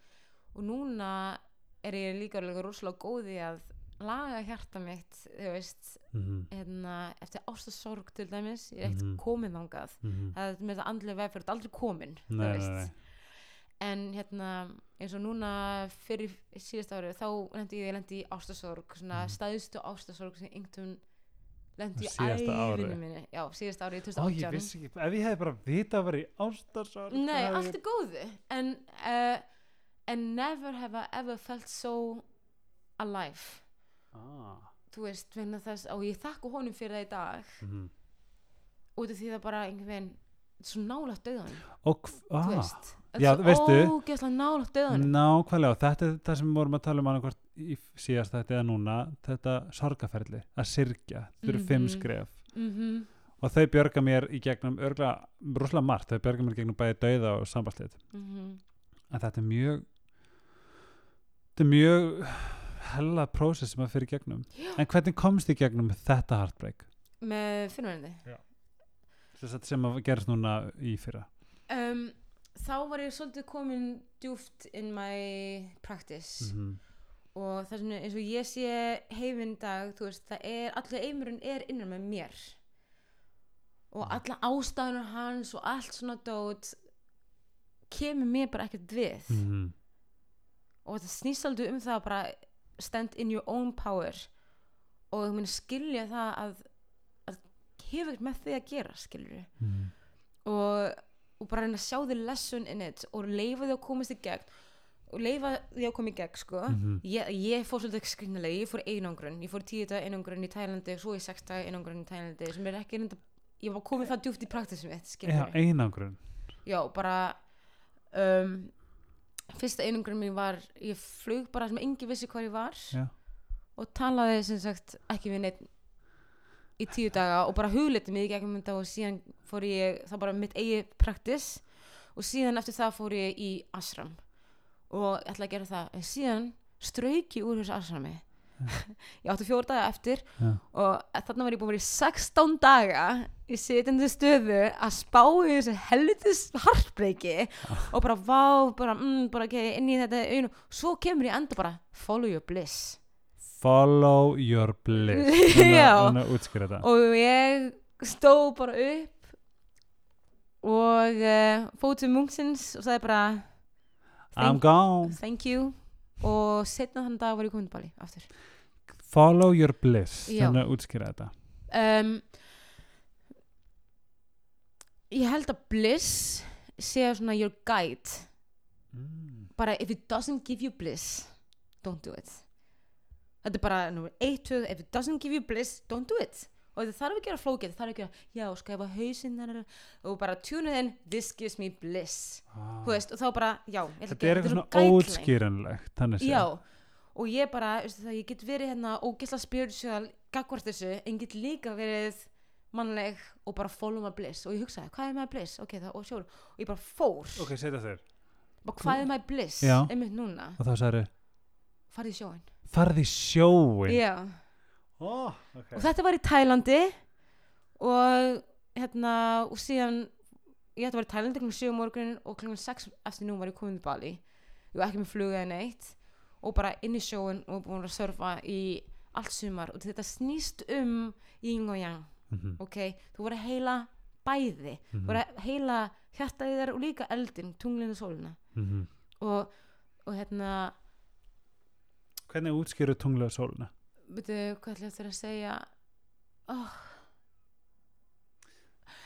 og núna er ég líka alveg rosalega góð í að laga hjarta mitt veist, Mhm. hérna, eftir ástasorg til dæmis, ég er ekkert Mhm. komin þangað það er með það andlega vegferð aldrei komin Nei, nei, nei en hérna eins og núna fyrir síðast árið þá lendi ég, lendi í ástasorg svona Mhm. stæðstu ástasorg sem einhvern lendi í árið. minni já, síðast árið í Ó, ég 2018 vissi ekki, ef ég hefði bara vita að vera í ástarsorg Nei, hefði allt er góðu. En uh, and never have I ever felt so alive. Ég... ah. þú veist, þess og ég þakka honum fyrir það í dag. Mm út af því það bara einhvern veginn svo nálægt döðan Og, hv- þú ah. veist, Já, veistu- svo ógeðslega nálægt döðan Nákvæmlega, þetta er það sem við vorum að tala um annarkvort í síðast þetta eða núna þetta sorgaferli, að syrgja þau eru fimm Mhm. skref. Mm og þau björga mér í gegnum örgla, brúslega margt, þau björga mér í gegnum bæði dauða og sambaldið -hmm. en þetta er mjög þetta er mjög hella prósess sem að fyrir gegnum. Já. en hvernig komst þið gegnum þetta heartbreak? Með að sem að gerst núna í fyrra. Um, þá var ég svolítið komin djúft in my practice. -hmm. Og það sem eins og ég sé heifin í dag, þú veist, það er allir eimurinn er innan með mér og Mhm. alla ástæðunar hans og allt svona dót kemur mér bara ekkert við -hmm. og það snýst aldrei um það að bara stand in your own power og þú muni skilja það að, að hefur ekkert með því að gera skilur Mhm. og, og bara reyna að sjá the lesson in it og leifa því að komast í gegn leifa því að koma í gegn sko. Mhm. ég, ég fór svolítið skrifnilega, ég fór einangrun. Ég fór tíu dag einangrun í Tælandi og svo í sex dag einangrun í Tælandi sem er ekki reynda ég var komið það djúft í praktisum Já, einangrun. Já, bara um, fyrsta einangrun mín var ég flug bara sem engi vissi hvað ég var Já. og talaði sem sagt ekki við neitt í tíu daga og bara hugliti mig í gegnum þetta og síðan fór ég það bara mitt eigi praktis og síðan eftir það fór ég í ashram og ég ætla að gera það. En síðan strauk ég úr þessu ashrami ég átti fjóra daga eftir Já. og þarna var ég búin að vera í 16 daga í sitjandi stöðu að spá í þessu helvitis hartbreyki og bara vá, bara, mm, bara okay, inn í þetta einu, svo kemur ég enda bara follow your bliss. Follow your bliss. Já. núna útskýra þetta. Og ég stóð bara upp og uh, fóð til munksins og sagði bara I'm gone. thank you. Og setna þann dag var ég komin til Bali aftur. Follow your bliss. Já. þannig að útskýra þetta. Um, ég held að bliss sé svona your guide. Mm. bara if it doesn't give you bliss don't do it. Þetta er bara nummer 1, 2 if it doesn't give you bliss, don't do it og þetta þarf ekki að flókið, þetta þarf ekki að já, ef að hausinn og bara tune in, this gives me bliss. Ah. veist, og þá bara, já þetta er að- eitthvað svona séð. já, og ég bara, veistu það, ég get verið hérna ógisla spiritual gagvart þessu en get líka verið mannleg og bara follow my bliss. Og ég hugsaði, hvað er my bliss, ok, það, og sjóru og ég bara fór, ok, setja þér. Bara hvað er my bliss? Einmitt núna, og þá sagði farið í sjóin farði í sjóin já, oh, okay. og þetta var í Tælandi og hérna og síðan ég ætti að vera í Tælandi kl. 7 morgun og kl. 6 eftir nú var ég komin til Bali ég var ekki með fluga eða neitt og bara inn í sjóin og búin að surfa í allt sumar og þetta snýst um yin og yang mm ok, þú voru að heila bæði þú -hmm. voru að heila hjartaði þér og líka eldin, tunglinu og sólina mm og, og hérna hvernig útskýru tunglega sóluna veitu, hvað ætla þér að segja oh.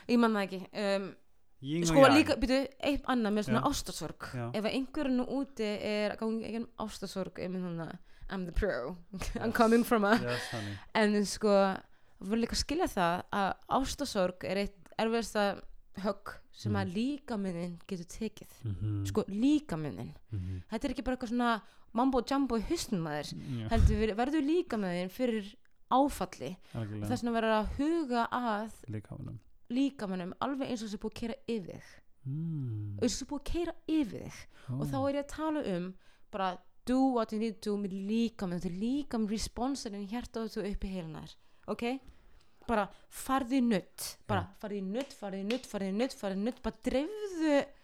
ég man það ekki um, sko yang. líka, byrju, eitt annað með svona ástasorg ef að einhverjum nú úti er að gangi eigin ástasorg ég minn þannig I'm the pro I'm coming from a Yes, en sko, við viljum líka skilja það að ástasorg er eitt erfiðasta högg sem Mm. að líkaminnin getur tekið Mhm. sko líkaminnin Mhm. þetta er ekki bara eitthvað svona mambo jumbo í hausnum að þér Já, heldur við- verður líkaminnin fyrir áfalli. Algjörlega. þess vegna verður að huga að líka honum líkaminnum alveg eins og þessi búið að keira yfir mm. og þessi búið að keira yfir þig. Og þá er ég að tala um bara do what you need to do með líkaminn þetta er líkaminn responsarinn hjarta og þú upp í heilunar ok? Bara farði nutt bara farði nutt, farði nutt, farði nutt farði nutt, bara dreifðu þú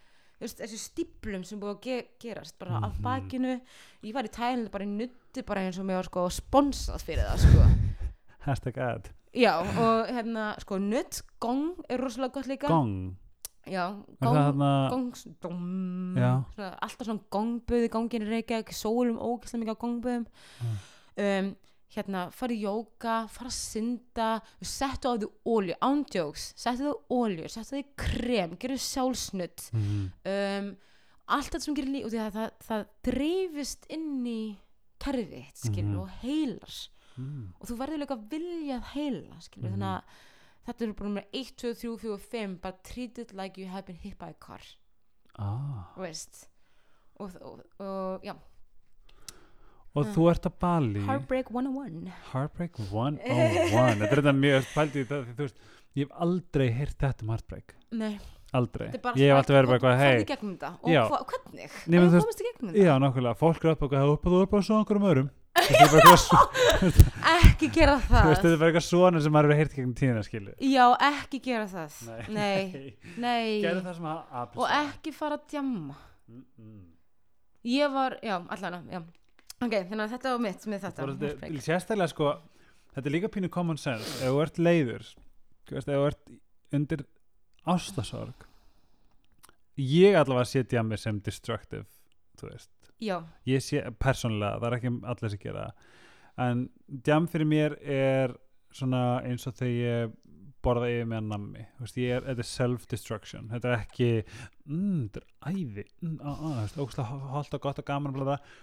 veist, þessi stíplum sem búið að ge gerast bara af Mhm. bakinu. Ég var í tælinu bara í nutti bara eins og mér var sko sponsað fyrir það sko. Hashtag ad. Já og hérna sko nutt, gong er rosalega gott líka. Gong. Já, gong þarna gongs, dom, Já. svona, alltaf svona gongböð í gongin í Reykjavík, sólum ógæslega mikið á gongböðum um, hérna, fara í jóka fara að synda, settu á því ólju ándjóks, settu því ólju settu því krem, gerðu sjálfsnutt mm. um, allt þetta sem gerir líf og því að það, það dreifist inn í kerfið, skilur, Mhm. og heilar Mm. og þú verður líka að vilja að heila skilur, Mhm. þannig að þetta er bara nummer 1, 2, 3, 4, 5 bara treat it like you have been hit by a car ah. veist og, og, og já, og þú ert að Bali Heartbreak 101 Heartbreak 101 þetta er þetta mjög þú veist ég hef aldrei heyrt þetta um Heartbreak Nei, aldrei, er bara ég hef alltaf verið bara eitthvað hei hvernig, þú veist- komast í gegnum þetta já, nákvæmlega, fólk er og hvað upp og þú er bara svo öðrum er bara eitthvað svo- ekki gera þú það veist, þetta er bara eitthvað svona sem maður hefur heyrt gegnum tíðina skilu já, ekki gera það nei, nei. gerðu það sem að og ekki fara að djamma Mm, mm. ég var, já, allan já. Ok, þannig að þetta var mitt með þetta þetta- sérstaklega sko þetta er líka pínu common sense. Ef þú ert leiður veist, ef þú ert undir ástasorg ég allavega setja mig sem destructive þú veist. Já, ég sé persónulega, það er ekki allir sem gera en djam fyrir mér er svona eins og þegar ég borða yfir með nammi. Er, þetta er self-destruction. Þetta er ekki, mm, þetta er æði mm, þú veist, ógustlega holdt og gott og gaman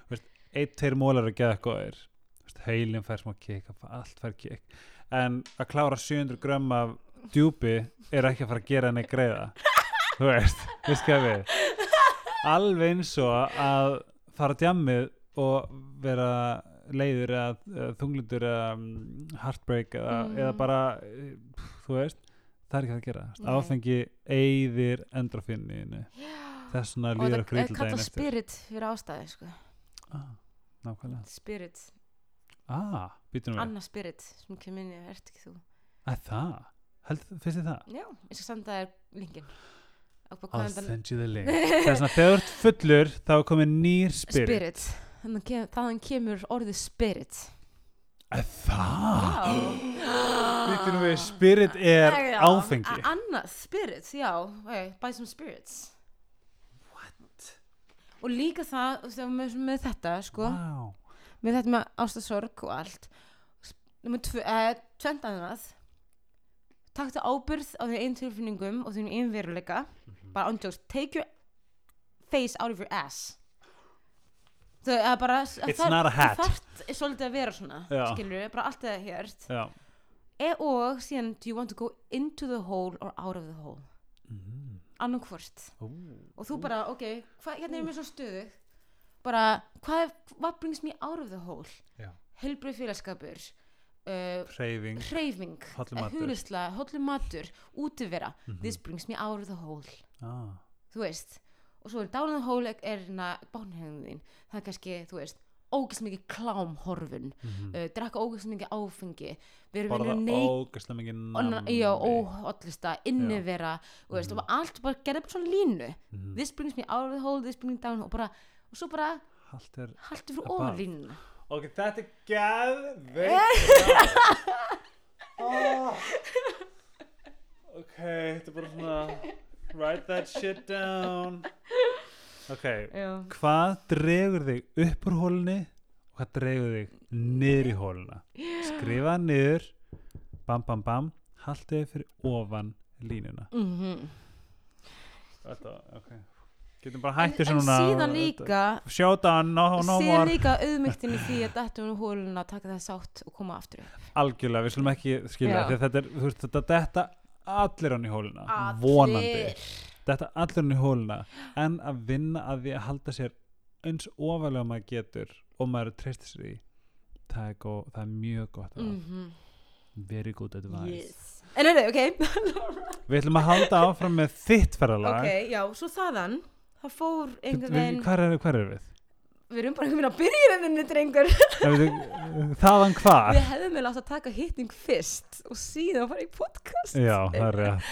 veist, eitt, tveir mólar er geða góðir heilin fær smá kik allt fær kik en að klára 700 grömm af djúpi er ekki að fara að gera henni greiða. Þú veist, veist hvað við alveg eins og að fara að djammið og vera leiður eða, eða þunglindur eða um, heartbreak eða, Mm. eða bara eh, þú veist, það er ekki að gera. Nei. áfengi eyðir endrofinninu þess vegna og líður okkur er illa kallað daginn eftir. spirit fyrir ástæði sko. ah, nákvæmlega. Spirit, ah, annað spirit sem kemur inn í, ert ekki þú? Að það? Held, finnst þið það? já, ég skal senda þér linkin I'll send you the link. Þess að þegar þú ert fullur þá er komið nýr spirit, spirit, Þannig kem, þaðan kemur orðið spirit. Er það? Við, spirit er áfengi. Annað, spirits, já. Some spirits? Og líka það, með, með þetta sko, Wow. með þetta með ástasorg og allt eh, tvent annað Taktu ábyrð á því einn tilfinningum og því einn veruleika Mhm. bara ándjóks, take your face out of your ass Það er bara það. Það þarft svolítið að vera svona Já. skilur bara allt eða hérst Já. e og síðan, do you want to go into the hole or out of the hole Mm. Annarkvort Ú. og þú bara, ok, hva, hérna er mér svo stöðu bara, hvað what brings me out of the hole Já. helbrið félagskapur uh, Hreyfing. hreyfing Hollur matur. hulisla, hollur matur, útivera Mhm. this brings me out of the hole Ah. þú veist og svo er down in the hole er hérna bánhegðun þín það er kannski, þú veist ógæst mikið klámhorfun Mhm. uh, drakka ógæst mikið áfengi Bara ógæslega mikið nammi. já, óhollista, innivera og veist, Mhm. og allt bara gerði bara svona línu Mhm. this brings me out of the hole, this brings me down og, bara, og svo bara haltu fyrir ofan línuna Ok, þetta er geðveikt. oh. Ok, þetta er bara svona... Write that shit down. Ok, já. hvað dregur þig upp úr hólunni og hvað dregur þig niður í hóluna? Skrifa niður, bam bam bam, haltu þig fyrir ofan línuna. Mm Þetta, ok. Getum bara en, hægt þessu en núna. síðan líka Sjóta, no, no síðan more. líka auðmygtin í því að dættu hún hóluna taka það sátt og koma aftur upp Algjörlega, við slum ekki skilja þetta er, þú veist, þetta detta allir hann í hóluna, vonandi Allir. Þetta allir hann í hóluna en að vinna að því að halda sér eins ofalega maður getur og maður treystir sér í það er, góð, það er mjög gott mm. Mhm. very good advice yes. en er þau, ok við ætlum að halda áfram með þitt ferðalag ok, já, svo þaðan það fór einhvern veginn hvað er, er við? Við erum bara einhvern veginn að byrja henni drengur Nei, við- þaðan hvar? við hefðum vel átt að taka hitting fyrst og síðan fara í podcast já, það er rétt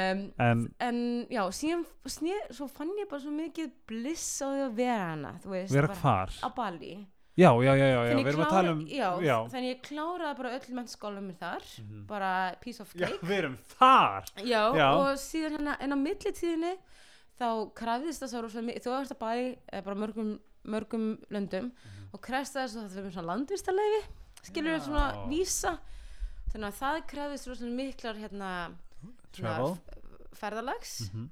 um, en en já, síðan sné, svo fann ég bara svo mikið bliss á því að vera hana þú veist, vera bara hvar? á Bali já, já, já, já, já við erum að tala um já, já, þannig ég kláraði bara öll mennskólum þar Mhm. bara piece of já, cake við erum þar já, Já. og síðan hérna en á millitíðinni þá krafðist þess að rosa mikið þú ert að bæri eða bara mörgum, mörgum löndum og krefst þess að það fyrir svona landvistarleifi skilur Já. við svona vísa þannig að það krafðist rosa miklar hérna travel f- ferðalags Mhm.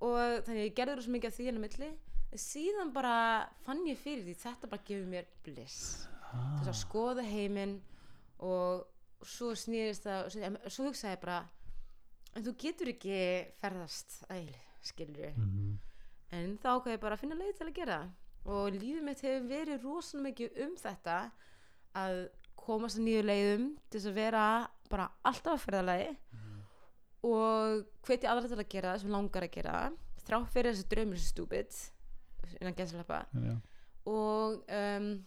og þannig að ég gerði rosa mikið af því hérna á milli síðan bara fann ég fyrir því þetta bara gefur mér bliss Ah. þess að skoða heiminn og svo snýðist það svo, svo hugsaði ég bara en þú getur ekki ferðast æl, skilur Mhm. en þá ákveði ég bara að finna leið til að gera og lífið mitt hefur verið rosalega mikið um þetta að komast að nýju leiðum til þess að vera bara alltaf að ferðalagi og hveti aðra til að gera það sem langar að gera það þrá fyrir þessi draumur sem stúbid innan gæslepa Já. og um,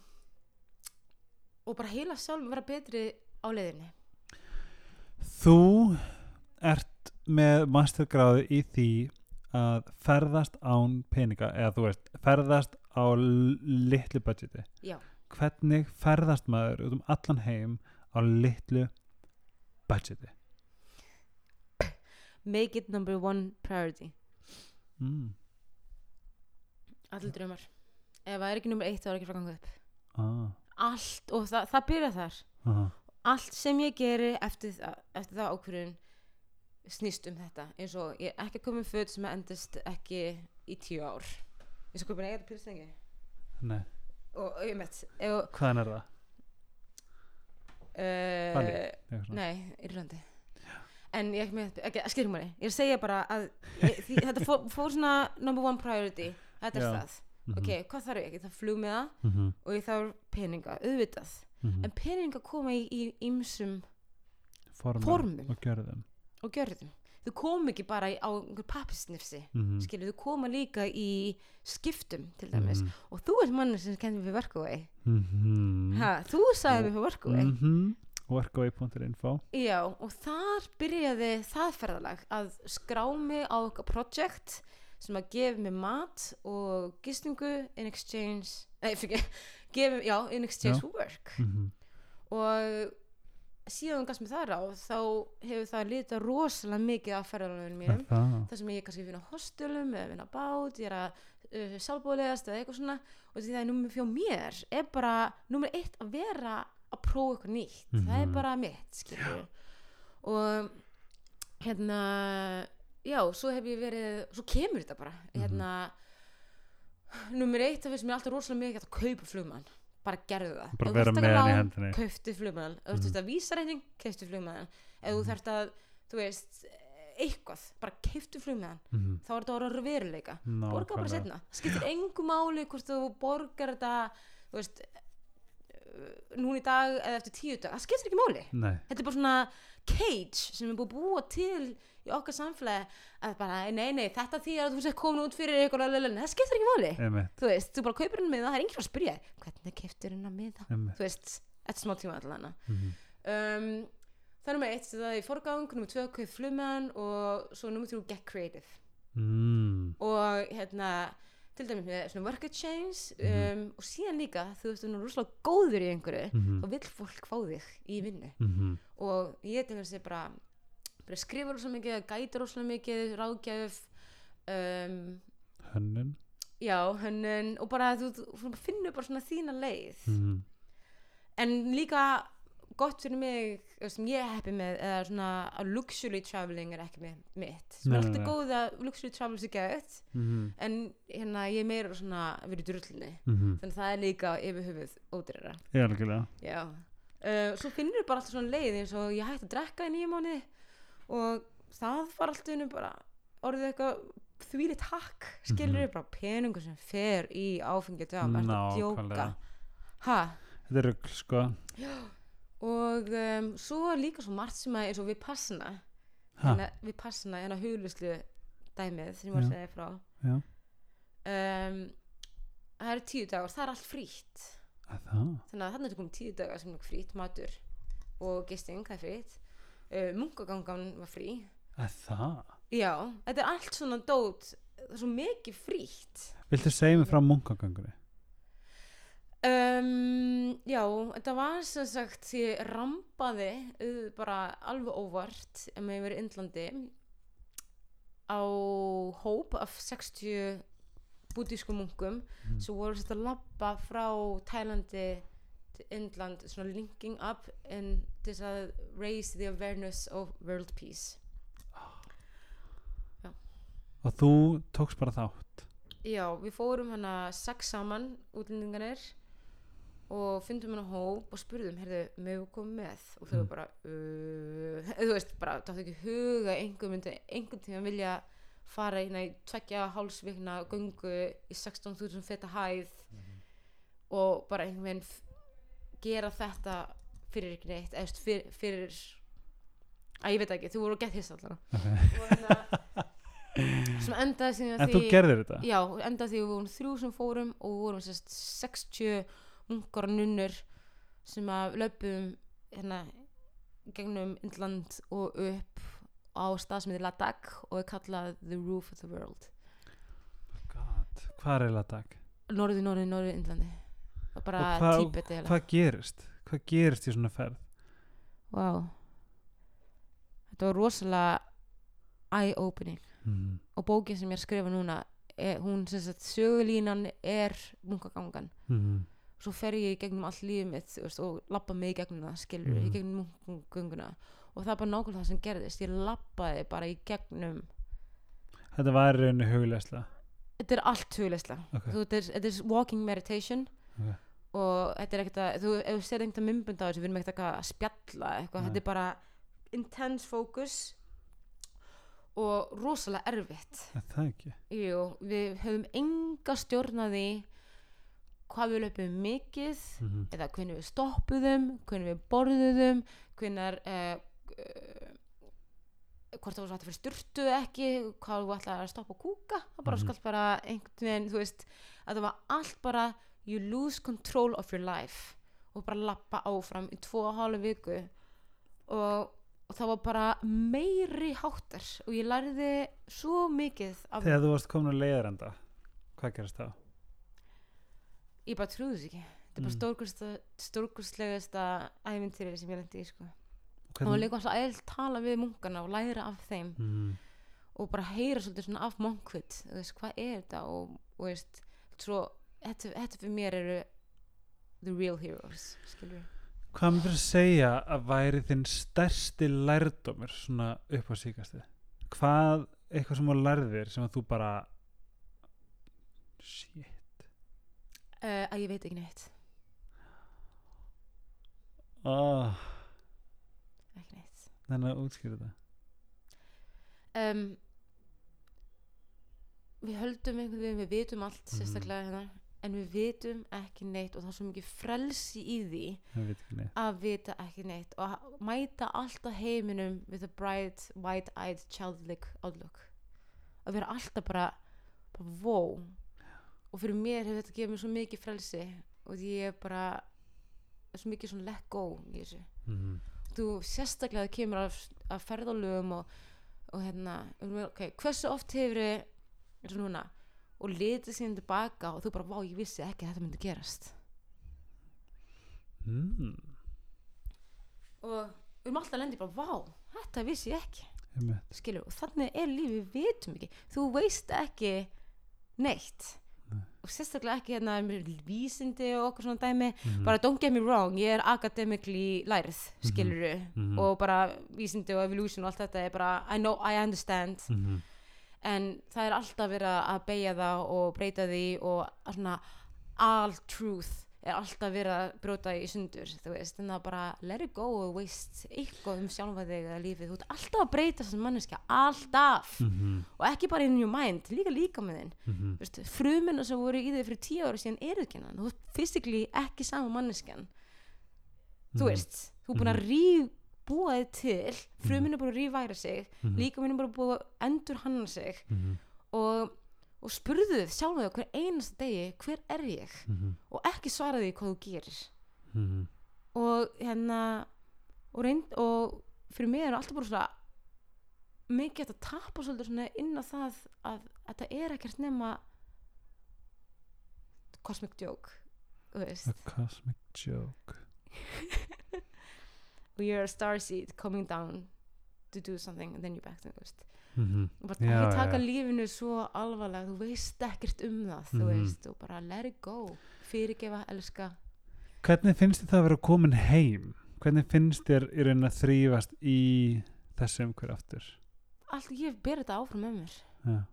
og bara heila sjálf vera betri á leiðinni. Þú ert með mastergráðu í því að ferðast án peninga eða þú veist, ferðast á litlu budgeti. Já, hvernig ferðast maður út um allan heim á litlu budgeti? Make it number one priority. Mm. allir draumar. Ef það er ekki nummer eitt þá er ekki frá að ganga upp. Ah. allt og það, það byrja þar. Aha. allt sem ég geri eftir, það- eftir það ákvörðun snýst um þetta eins og ég er ekki að koma um föt sem endist ekki í tíu ár eins og komið eitthvað pyrstengi Nei, og ég mett ef, hvaðan er það? Bali? uh, svona? nei, Írlandi en ég ekki með, ekki, skilur maður ég er að segja bara að ég, því, þetta fór, fór svona number one priority þetta er Já. það, Mhm. ok, hvað þarf ég? ég þarf flug með það Mhm. og ég þarf peninga, auðvitað Mhm. en peninga koma í, í ýmsum Formum formum. og gjörðum og gjörðum þau kom ekki bara á einhver pappisnifsi Mhm. skilur, þau koma líka í skiptum til dæmis Mhm. og þú ert mann sem kendur við Workaway Mhm. ha, þú sagði mér fyrir Workaway Mhm. workaway.info já, og þar byrjaði það ferðalag að skrá mig á eitthvað project sem að gefa mig mat og gistingu in exchange nei, fyrir ekki, gefa, já, in exchange Já. for work Mhm. og síðan gafst mér það ráð þá hefur það litað rosalega mikið af ferðalunum mínum. Er þar sem ég kannski vinna á hostelum eða vinna á bát, ég er að uh, sjálfbóðlegast eða eitthvað svona. Og því það er nummer fjó mér er bara nummer eitt að vera að prófa eitthvað nýtt. Það er Mhm. bara mitt skilur og hérna já, svo hef ég verið svo kemur þetta bara. Mhm. hérna nummer eitt það finnst mér alltaf rosalega mikið að kaupa flugmann bara gerðu það. Bara vera með hann í hendinni. kauptu flugmann ef þú Mhm. þurft að vísa reyning, kauptu flugmann ef þú Mhm. þarft að, þú veist eitthvað, bara kauptu flugmann Mhm. þá er þetta orða veruleika borga bara setna, skiptir engu máli hvort þú borgar þetta þú veist uh, núna í dag eða eftir tíu dag, það skiptir ekki máli. Nei, þetta er bara svona cage sem er búið búa til í okkar samfélagi að bara, nei, nei, þetta því að þú sér komin út fyrir eitthvað, það skiptir ekki máli einmitt, þú veist, þú bara kaupir henni miða, það er enginn að spyrja hvernig keiptir henni miða einmitt. þú veist, eftir smá tíma allan Mhm. um, það er nummer eitt, það er í forgang nummer tvö, kaup flugmenn og svo nummer þrjú, get creative Mm. og hérna til dæmis með svona work exchange um, Mhm. og síðan líka, þú veist, þú er rosalega góður í einhverju Mhm. þá vill fólk fá þig í vinnu Mhm. og ég til þess að bara, bara skrifa rosalega mikið, gæta rosalega mikið ráðgjöf um, Hönnun. já, hönnun og bara þú, þú, þú finnur bara svona þína leið Mhm. en líka gott fyrir mig þú sem ég er heppi með eða svona að luxury traveling er ekki með mitt sem er alltaf góð að luxury travel sé gætt Mhm. en hérna ég er meira svona að vera í drullunni Mhm. þannig að það er líka yfir höfuð algjörlega. já uh, svo finnur bara alltaf svona leið eins og ég hætti að drekka í nýja mánuði og það var alltaf einu bara orðið eitthvað þvílitt hakk skilur Mhm. bara peningur sem fer í áfengi dögum, er þetta að djóka. Ha? Þetta er rugl, sko. og um, svo líka svo margt sem að eins og við hérna, við passana hérna hugluslu dæmið sem ég var að segja frá. Um, það eru tíu dagar, það er allt Að Það. þannig að þannig er komið tíu dagar sem er frítt matur og gisting, það er frítt uh, munkagangan var frí Að Það. já, þetta er allt svona dót það er svo mikið frítt Viltu segja mig frá munkagangunni? um, já, þetta var sem sagt ég rampaði bara alveg óvart ef maður verið í Indlandi á hóp af 60 bútískum munkum Mhm. sem voru sett að labba frá Tælandi Indland svona linking up and til þess að raise the awareness of world peace Og þú tókst bara þátt. Já, við fórum hana sex saman útlendinganir og fundum hana hóp og spurðum, heyrðu, með við komum með og þau Mm. mm. bara, uh, þú veist, bara, það ekki huga einhver myndi einhvern tíma vilja fara í næ, tveggja hálsvikna göngu í 16.000 feta hæð og bara einhvern veginn gera þetta fyrir ekki neitt, eða fyrir, fyrir að ég veit ekki, þú voru að gett hiss allan sem endaði síðan En þú gerðir þetta? Já, enda því við vorum þrjú sem fórum og við vorum sérst 60 munkar og nunnur sem að löpum hérna gegnum Indland og upp á stað sem heitir Ladakh og er kallað The Roof of the World God. Hvað er eiginlega dag? Norðu, norðu, norðu Indlandi og bara Og hvað- gerist? Hvað gerist í svona ferð? Vá Þetta var rosalega eye-opening Mm. og bókin sem ég er skrifa núna er, hún sem sagt sögulínan er munkagangan Mm. svo fer ég gegnum allt lífið mitt veist, og labba mig gegnum það skilur í Mhm. gegnum munkagönguna og það er bara nákvæmlega það sem gerðist ég labbaði bara í gegnum Þetta var í rauninni hugleislega. þetta er allt hugleislega Ok. þú, þetta, þetta er walking meditation Ok. Og þetta er ekkert að þú, ef þú sér einhvern myndbund á þessu við erum ekkert að spjalla eitthvað, þetta er bara intense focus og rosalega erfitt Er það ekki? Jú, við höfum enga stjórn að því hvað við löpum mikið Mm. eða hvernig við stoppuðum hvernig við borðuðum hvernig uh, uh, hvort það var svo hægt að fyrir styrtu ekki hvað þú ætlaði að stoppa og kúka það bara Mhm. skall bara einhvern veginn þú veist að það var allt bara you lose control of your life og bara lappa áfram í tvo og hálfu viku og, og það var bara meiri háttar og ég lærði svo mikið af Þegar þú varst komin á leiðarenda, hvað gerast þá? ég bara trúði þess ekki þetta er bara Mm. stórkostlegasta stórkostlegasta ævintýri sem ég lendi í sko. og Hvernig- líka alltaf eða tala við munkana og læra af þeim Mhm. og bara heyra svolítið svona af veist, hvað er þetta og, og veist, svo, þetta, þetta fyrir mér eru the real heroes skilur Hvað myndir að segja að væri þinn stærsti lærdómur svona upp á síkasti? Hvað, eitthvað sem þú lærðir sem að þú bara shit. Uh, að ég veit ekki neitt. Oh, ekki neitt. Þannig að útskýra þetta. Um, við höldum einhvern veginn við vitum allt Mhm. sérstaklega hérna en við vitum ekki neitt og það er svo mikið frelsi í því veit að vita ekki neitt og að mæta alltaf heiminum with a bright, wide-eyed, childlike outlook. Að vera alltaf bara, bara wow. Og fyrir mér hefur þetta gefið mér svo mikið frelsi og því ég er bara svo mikið svona let go í þessu. Mm. þú sérstaklega það kemur af, af ferðalögum og, og hérna ok, hversu oft hefur eins og núna og litið síðan tilbaka og þú bara, vá, ég vissi ekki að þetta myndi gerast Mm. og við erum alltaf lendið bara, vá, þetta vissi ég ekki skilur, og þannig er lífið, við vitum ekki þú veist ekki neitt Nei. og sérstaklega ekki hérna með vísindi og okkur svona dæmi Mhm. bara don't get me wrong, ég er academically lærið, Mhm. og bara vísindi og evolution og allt þetta er bara, I know, I understand Mhm. En það er alltaf verið að beigja það og breyta því og svona all truth er alltaf verið að brjóta í sundur þú veist, en það bara let it go og waste eitthvað um sjálfa þig eða lífið, þú ert alltaf að breyta sem manneskja, alltaf. Mhm. og ekki bara in your mind, líka líka með þinn Mhm. Veist, frumina sem voru í þig fyrir tíu ára síðan eru ekki hann, þú ert physically ekki sama manneskjan. Þú Mhm. veist, þú er búin að rífbúa þig til frumin er búin að rífværa sig Mhm. líka minn er bara búin að endur hanna sig Mhm. og, og spurðu þið sjálf þig hver einasta degi hver er ég Mhm. og ekki svara því hvað þú gerir Mhm. og hérna og, reynd, og fyrir mig er alltaf bara svona mikið að tapa svolítið svona inn á það að þetta er ekkert nema cosmic joke cosmic joke og you're a starseed coming down to do something and then you're back to veist Mhm. og bara ekki taka lífinu svo alvarlega þú veist ekkert um það þú Mhm. veist og bara let it go fyrirgefa, elska Hvernig finnst þið það að vera komin heim? Hvernig finnst þér í raun að þrýfast í þessu umhverju aftur? allt ég ber þetta áfram með mér Já.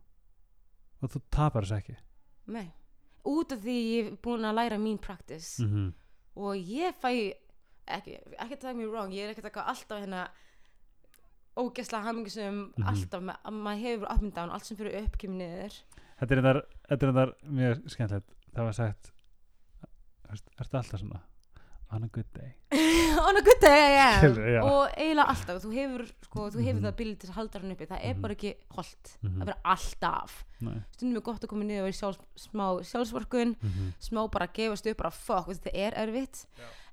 Og þú tapar þess ekki? Nei. út af því ég er búin að læra mín practice Mhm. og ég fæ ekki, ekki taka mér wrong, ég er ekki taka alltaf hérna ógæslega hamingisum Mhm. alltaf, ma- að maður hefur up and down allt sem fyrir upp kemur niður Þetta er þar, þetta er þar mjög skemmtilegt. Það var sagt, ertu alltaf svona? On a good day. on a good day am Skilur, já. og eiginlega alltaf, þú hefur sko, þú hefur Mhm. það bílið til að halda hann uppi það er Mhm. bara ekki holdt Mhm. að vera alltaf Nei. stundum er gott að koma niður og vera í sjálfs, smá sjálfsvorkun Mhm. smá bara gefast upp bara fuck, þetta er erfitt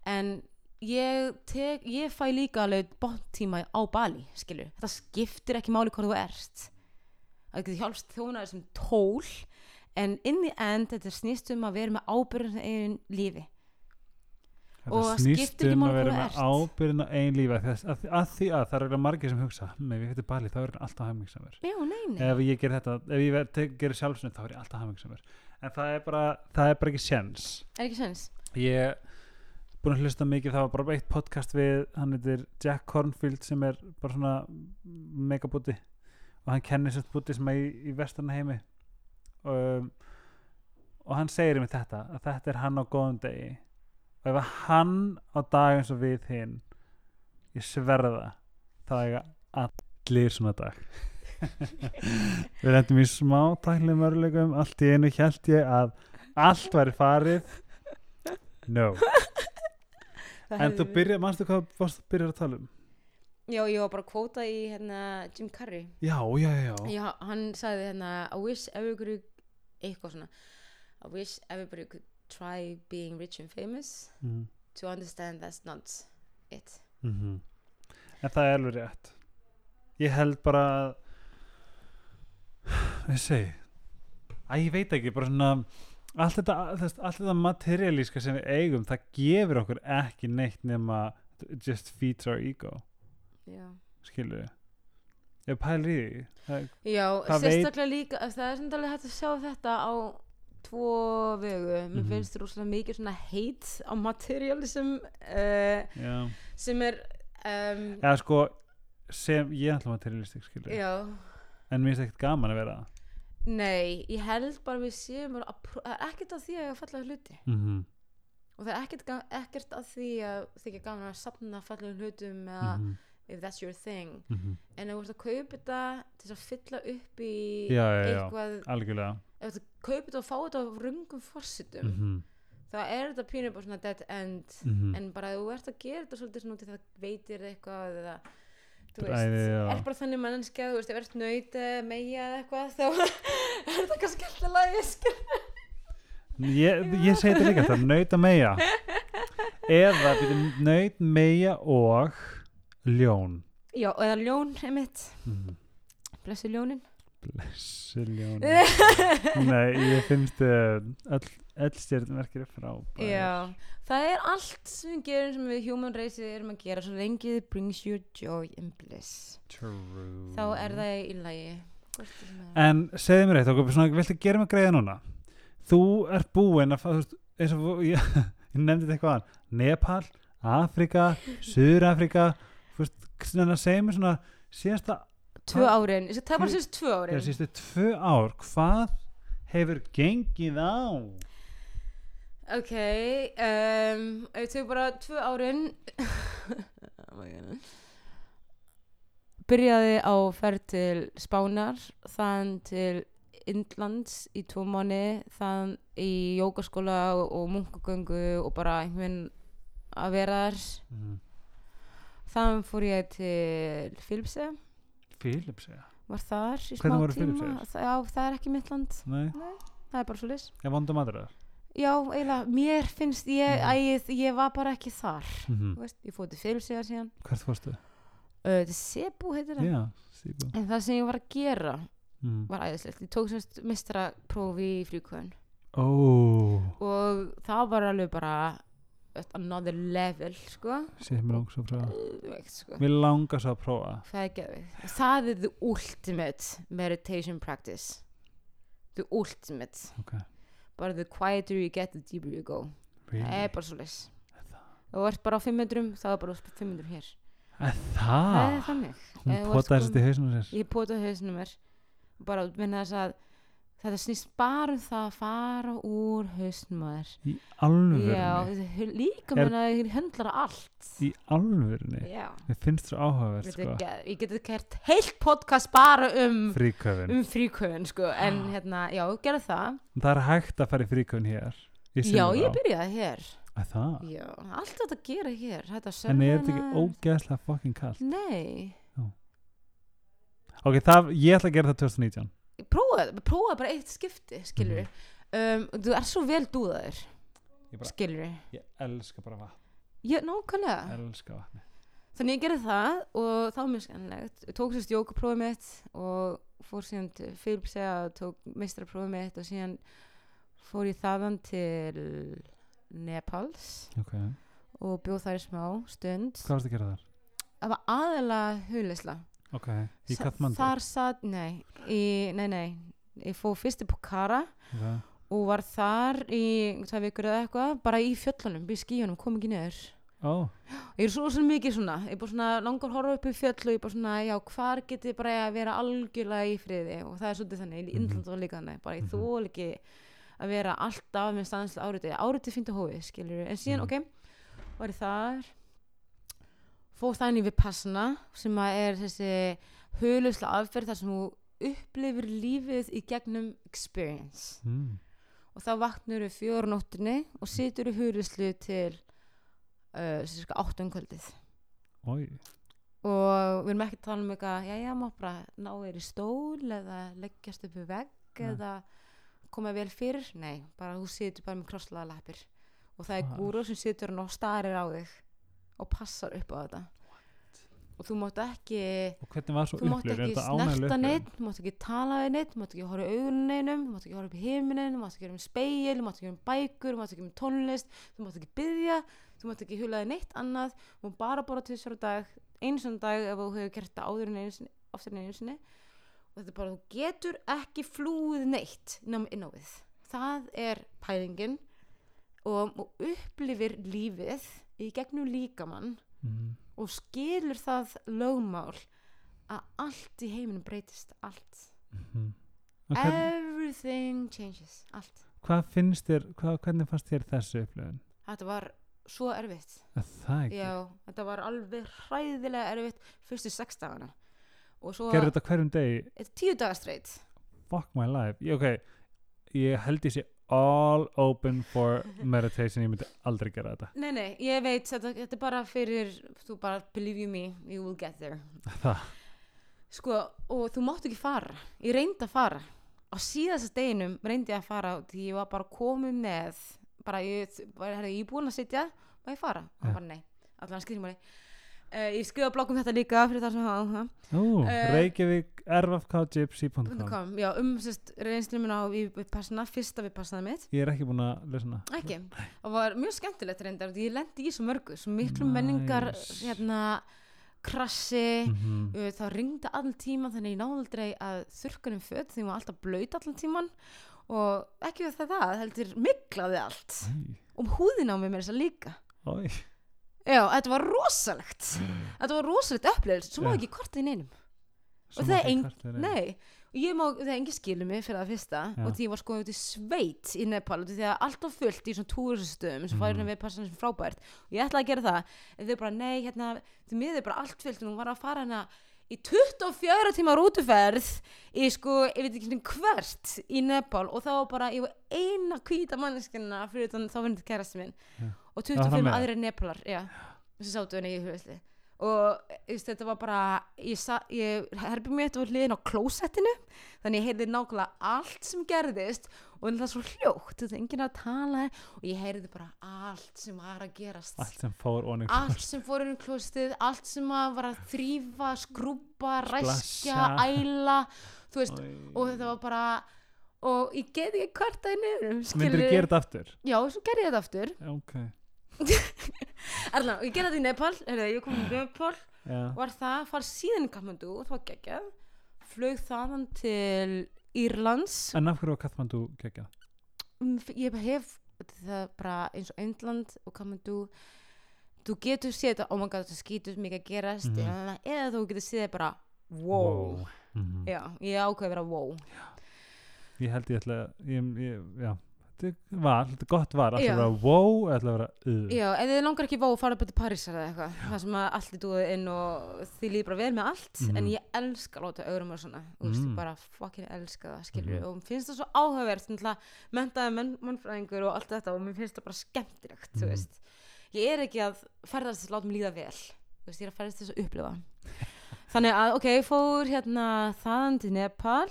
en ég, tek, ég fæ líka alveg bóttíma á Bali skilur, þetta skiptir ekki máli hvað þú ert. Það getur hjálpst þjóna þessum tól en in the end þetta snýst um að vera með ábyrðin eigin lífi. Þetta Og snýst um að vera með ábyrðin einn lífi. Að, að, að því að það eru margir sem hugsa með við fyrir Bali þá er hann alltaf nei, nei, ef ég ger þetta, ef ég ver- gerir sjálfsnöð þá er ég alltaf hafmyggsamur en það er bara, það er bara ekki sjens er ekki sens ég búin að hlusta mikið. Það var bara eitt podcast við hann heitir Jack Cornfield sem er bara svona megabúti og hann kennir sérst búti sem er í, í vestarna heimi. Um, og hann segir um þetta að þetta er hann á góðum degi. Og ef hann á dag eins og við hinn ég sverða það eiga allir svona dag. Við rendum í smá tæknilegum mörguleikum allt í einu held ég að allt væri farið. No Það en þú byrja, manstu hvað varstu að byrja að tala um? Já, ég var bara að kvóta í hérna, Jim Carrey. Já, já, já, já, hann sagði hérna I wish everybody eitthvað svona. I wish everybody could try being rich and famous Mm to understand that's not it. -hmm. en það er alveg rétt. Ég held bara að ég segi? Að ég veit ekki, bara svona allt þetta, þetta materialíska sem við eigum það gefur okkur ekki neitt nema just feeds our ego. Já, skilur við ef pælir í því það, já Hvað veit- sérstaklega líka það er alveg hægt að sjá þetta á tvo vegu. Mér Mhm. finnst rosalega mikið svona heit á materialism uh, sem er um, eða sko sem ég ætla materialistik skilur já. En mér finnst ekkert gaman að vera Nei, ég held bara við séum að er ekkert að því að falla hluti mm -hmm. og það er ekkert, ekkert að því að þykja gaman að sapna fallegum hlutum eða Mm if that's your thing -hmm. en ef þú ert að kaupa þetta til þess að fylla upp í Já, já, já. eitthvað algjörlega ef þú kaupa þetta og fá þetta á rungum forsitum mm -hmm. þá er þetta pínu bara svona dead end Mhm. en bara ef þú ert að gera þetta svolítið svona út í það veitir eitthvað eða þú veist, er bara þannig mannskja þú veist, ef ert nöyt eða meja eða eitthvað þá er þetta kannski alltaf skil ég, ég segi þetta líka þetta, naut að meja eða byrju, naut meja og ljón. Já, eða ljón einmitt. Mm. blessi ljónin. Blessi ljón nei, ég finnst uh, öll, öll stjórnverkir frábær já, það er allt sem gerum sem við human race erum að gera svo lengi it brings you joy and bliss True. þá er það í lagi er. En segðu mér eitt, okkur, viltu gera mig greiða núna? Þú ert búinn að fá, eins og ég, ég nefndi þetta eitthvað Nepal, Afrika, Suður-Afrika þú veist, svona segja mér svona síðasta, tvö árin, taka bara síðust tvö árin eða síðustu tvö ár hvað hefur gengið á? Ok, um, við tökum bara tvö árin oh. Byrjaði á ferð til Spánar, þann til Indlands í tvo mánu, þann í jógaskóla og, munkagöngu og bara einhvern að vera þar. Mm. Þann fór ég til Filipse, Philips, já var þar í smá tíma. Það, já, það er ekki mitt land, Nei, það er bara svo lis. ég vondum aðra Já, eiginlega, mér finnst ég, Mhm. æ, ég var bara ekki þar. mm Þú veist, ég fór til Filipseyjar síðan. Hvert fórstu? uh, Cebu heitir það. Síðan en það sem ég var að gera mm. var æðislegt. Ég tók semst mistraprófi í fríkvöðun Ó, og það var alveg bara another level sko, sér mér langs að prófa Geðveikt, sko. Mér langar svo að prófa. Það er geðveikt. það er the ultimate meditation practice. The ultimate. Ok, bara the quieter you get the deeper you go. Það really? er bara svo leys og ert bara á 5 metrum þá er bara 5 metrum hér. Er það? Er það? þannig. Hún þú potaði þessi til hausnum sér. Ég potaði hausnum mér. Bara minna þess að þetta snýst bara um það að fara úr hausnum að þér. Í alvörunni. Já, líka minna að þið höndlar allt. Í alvörunni? Já. Mér finnst svo áhugaverð sko. ég geti kert heilt podcast bara um Fríköfin. um fríkvöðun sko. En hérna, já, gerðu það. Það er hægt að fara í fríköfin hér. Í já, ég byrjaði hér. Að það? já, allt þetta að gera hér. Þetta En er þetta ekki ógeðslega fucking kallt? nei, Ok, það, ég ætla að gera það 2019 prófaði, prófaði bara eitt skipti skilur um, þú er svo vel dúðaður skilur ég elska bara vatn ég, nákvæmlega Elska vatni Þannig ég gerði það og það var mjög skemmilegt. Ég tók sérst jókaprófið mitt og fór síðan til Filipsega og tók meistraprófið mitt og síðan fór ég þaðan til Nepals Ok, og bjóð þar í smá stund. hvað varst að gera þar? Það var aðalega hugleysla. Ok, í Kathmandu Þar satt, nei, í, nei, nei, ég fór fyrst í Pokhara okay. og var þar í tvei vikur eða eitthvað, bara í fjöllunum, í skíunum, kom ekki niður. Ó, Ég er svo, svo mikið svona, ég er bara svona langar horfa upp í fjöll og ég er bara svona, já, hvar geti ég bara að vera algjörlega í friði og það er svolítið þannig, í. Indland var líka þannig, bara ég Mhm. þól ekki að vera alltaf með staðanslega áritið fínt að hófið, skilur en síðan, Mhm. ok, var ég þar, fóð það inn í Vipassana sem er þessi hulusla aðferð þar sem þú upplifir lífið í gegnum experience. Mm. og þá vaknur við fjóru nóttinni og situr í huluslu til uh, cirka áttum kvöldið Ói, og við erum ekki að tala um eitthvað já, já, má bara ná þér í stól eða leggjast upp við vegg eða koma vel fyrir. Nei, bara þú situr bara með krosslaða lappir. Og það er Hvar? gúru sem situr hann og starir á þig og passar upp á þetta og þú mátt ekki og hvernig var svo þú mátt? Er ekki snerta neitt þú mátt ekki tala við neitt, þú mátt ekki horfa neinum þú mátt ekki horfa upp í heiminin, þú mátt ekki horfa um speil þú mátt ekki horfa um bækur, þú mátt ekki horfa um tónlist þú mátt ekki byggja, þú mátt ekki hulaði neitt annað, þú mátt bara bóra til á dag einu svona dag ef þú hefur gert það áður en einu oftar en einu sinni og þetta er bara, þú getur ekki flúið neitt inn á við það er pælingin og, og upplifir lífið í gegnum líkamann Mhm. og skilur það lögmál að allt í heiminum breytist allt. Og hvern, everything changes allt hvað finnst þér, hvað, hvernig fannst þér þessu upplifun? þetta var svo erfitt Er já, þetta var alveg hræðilega erfitt fyrstu sex dagana Gerðu þetta hverjum er tíu dagar straight Fuck my life. Ég, ok, ég held sé all open for meditation. Ég myndi aldrei gera þetta. nei nei, ég veit, þetta, þetta er bara fyrir þú bara believe you me, you will get there Það. sko, og þú mátt ekki fara ég reyndi að fara á síðasta deginum reyndi ég að fara því ég var bara komið með bara ég, bara, herri, ég er búin að sitja má ég fara, og Já. bara nei allan skrifum máli uh, ég skrifa blogg um þetta líka fyrir það sem hafa áhuga. Eh, Reykjavík, rfkgypsy.com. .com, já, um reynslum minna á vipassana, fyrsta vipassana mitt. Ég er ekki búin að lesa hana. ekki, og var mjög skemmtilegt reyndar ég lendi í svo mörgu, svo miklu menningar Nice. hérna krassi Mm uh, það ringdi allan tíman þannig ég náði aldrei að þurrkunum föt því var alltaf blöyt allan tíman og ekki við það það heldur miklaði allt. Og húðin á mig með þess að líka. Ói, já, þetta var rosalegt þetta var rosalegt upplifð svo má Já. ekki korta í neinum svo Og má það er ekki kvarta þér ein. nei, og ég má, það er engin skilu mig fyrir það fyrsta Já. og því ég var sko út í sveit í Nepal í því að allt var fullt í svona túriststöðum sem færið Mhm. við passa sem frábært og ég ætlaði að gera það en þau bara nei, hérna, þau miður bara allt fullt og hún var að fara hérna í 24 tíma rútuferð í sko, ég veit ekki hvert í Nepal og var bara, ég var eina hvíta manneskina fyrir þann þá finnir kærasti minn Já. og Já, það 25 með. aðrir Nepalar sem sátu henni í hlusti og veist, þetta var bara ég, ég herbi mér þetta var hliðin á klósettinu þannig ég heyrði nákvæmlega allt sem gerðist og það er svo hljótt þetta er enginn að tala og ég heyrði bara allt sem var að gerast Allt sem fór onni. allt sem fór inn í klóstið allt sem var að þrýfa, skrúpa ræskja, Splasha. æla þú veist, og þetta var bara og ég get ekki kvarta í nefnum Myndir þú gera þetta aftur? já, svo gerði ég þetta aftur Ok. Erna, og ég gerði þetta í Nepal Heyrðu, ég kom í Nepal Já. var það, far síðan í Kathmandu og það var geggjað flög þaðan til Írlands En af hverju var Kathmandu geggjað? Mm, f- ég hef það bara eins og Indland og Kathmandu þú getur séð þetta, oh my god, það skýtur mikið að gerast Mhm. eða, eða þú getur séð bara wow, Mhm. já, ég ákveði að vera wow Ég held ég ætla ég, ég, já, þetta val, þetta er gott var, ætla að vera wow, ætla að vera uh. já, ef þið langar ekki wow, fara bara til Parísar eða eitthvað, það sem að allt er dúið inn og þið líður bara vel með allt Mhm. en ég elska að láta öðrum og svona þú veist, Mm. ég bara fucking elska það, skilur Mhm. og mér finnst það svo áhugavert mentaði menn, mannfræðingur og allt þetta og mér finnst það bara skemmtilegt þú Mhm. veist, ég er ekki að ferðast þess að láta mig líða vel þú veist, ég er að ferðast þess að upplifa þannig að, ok, fór hérna þaðan til Nepal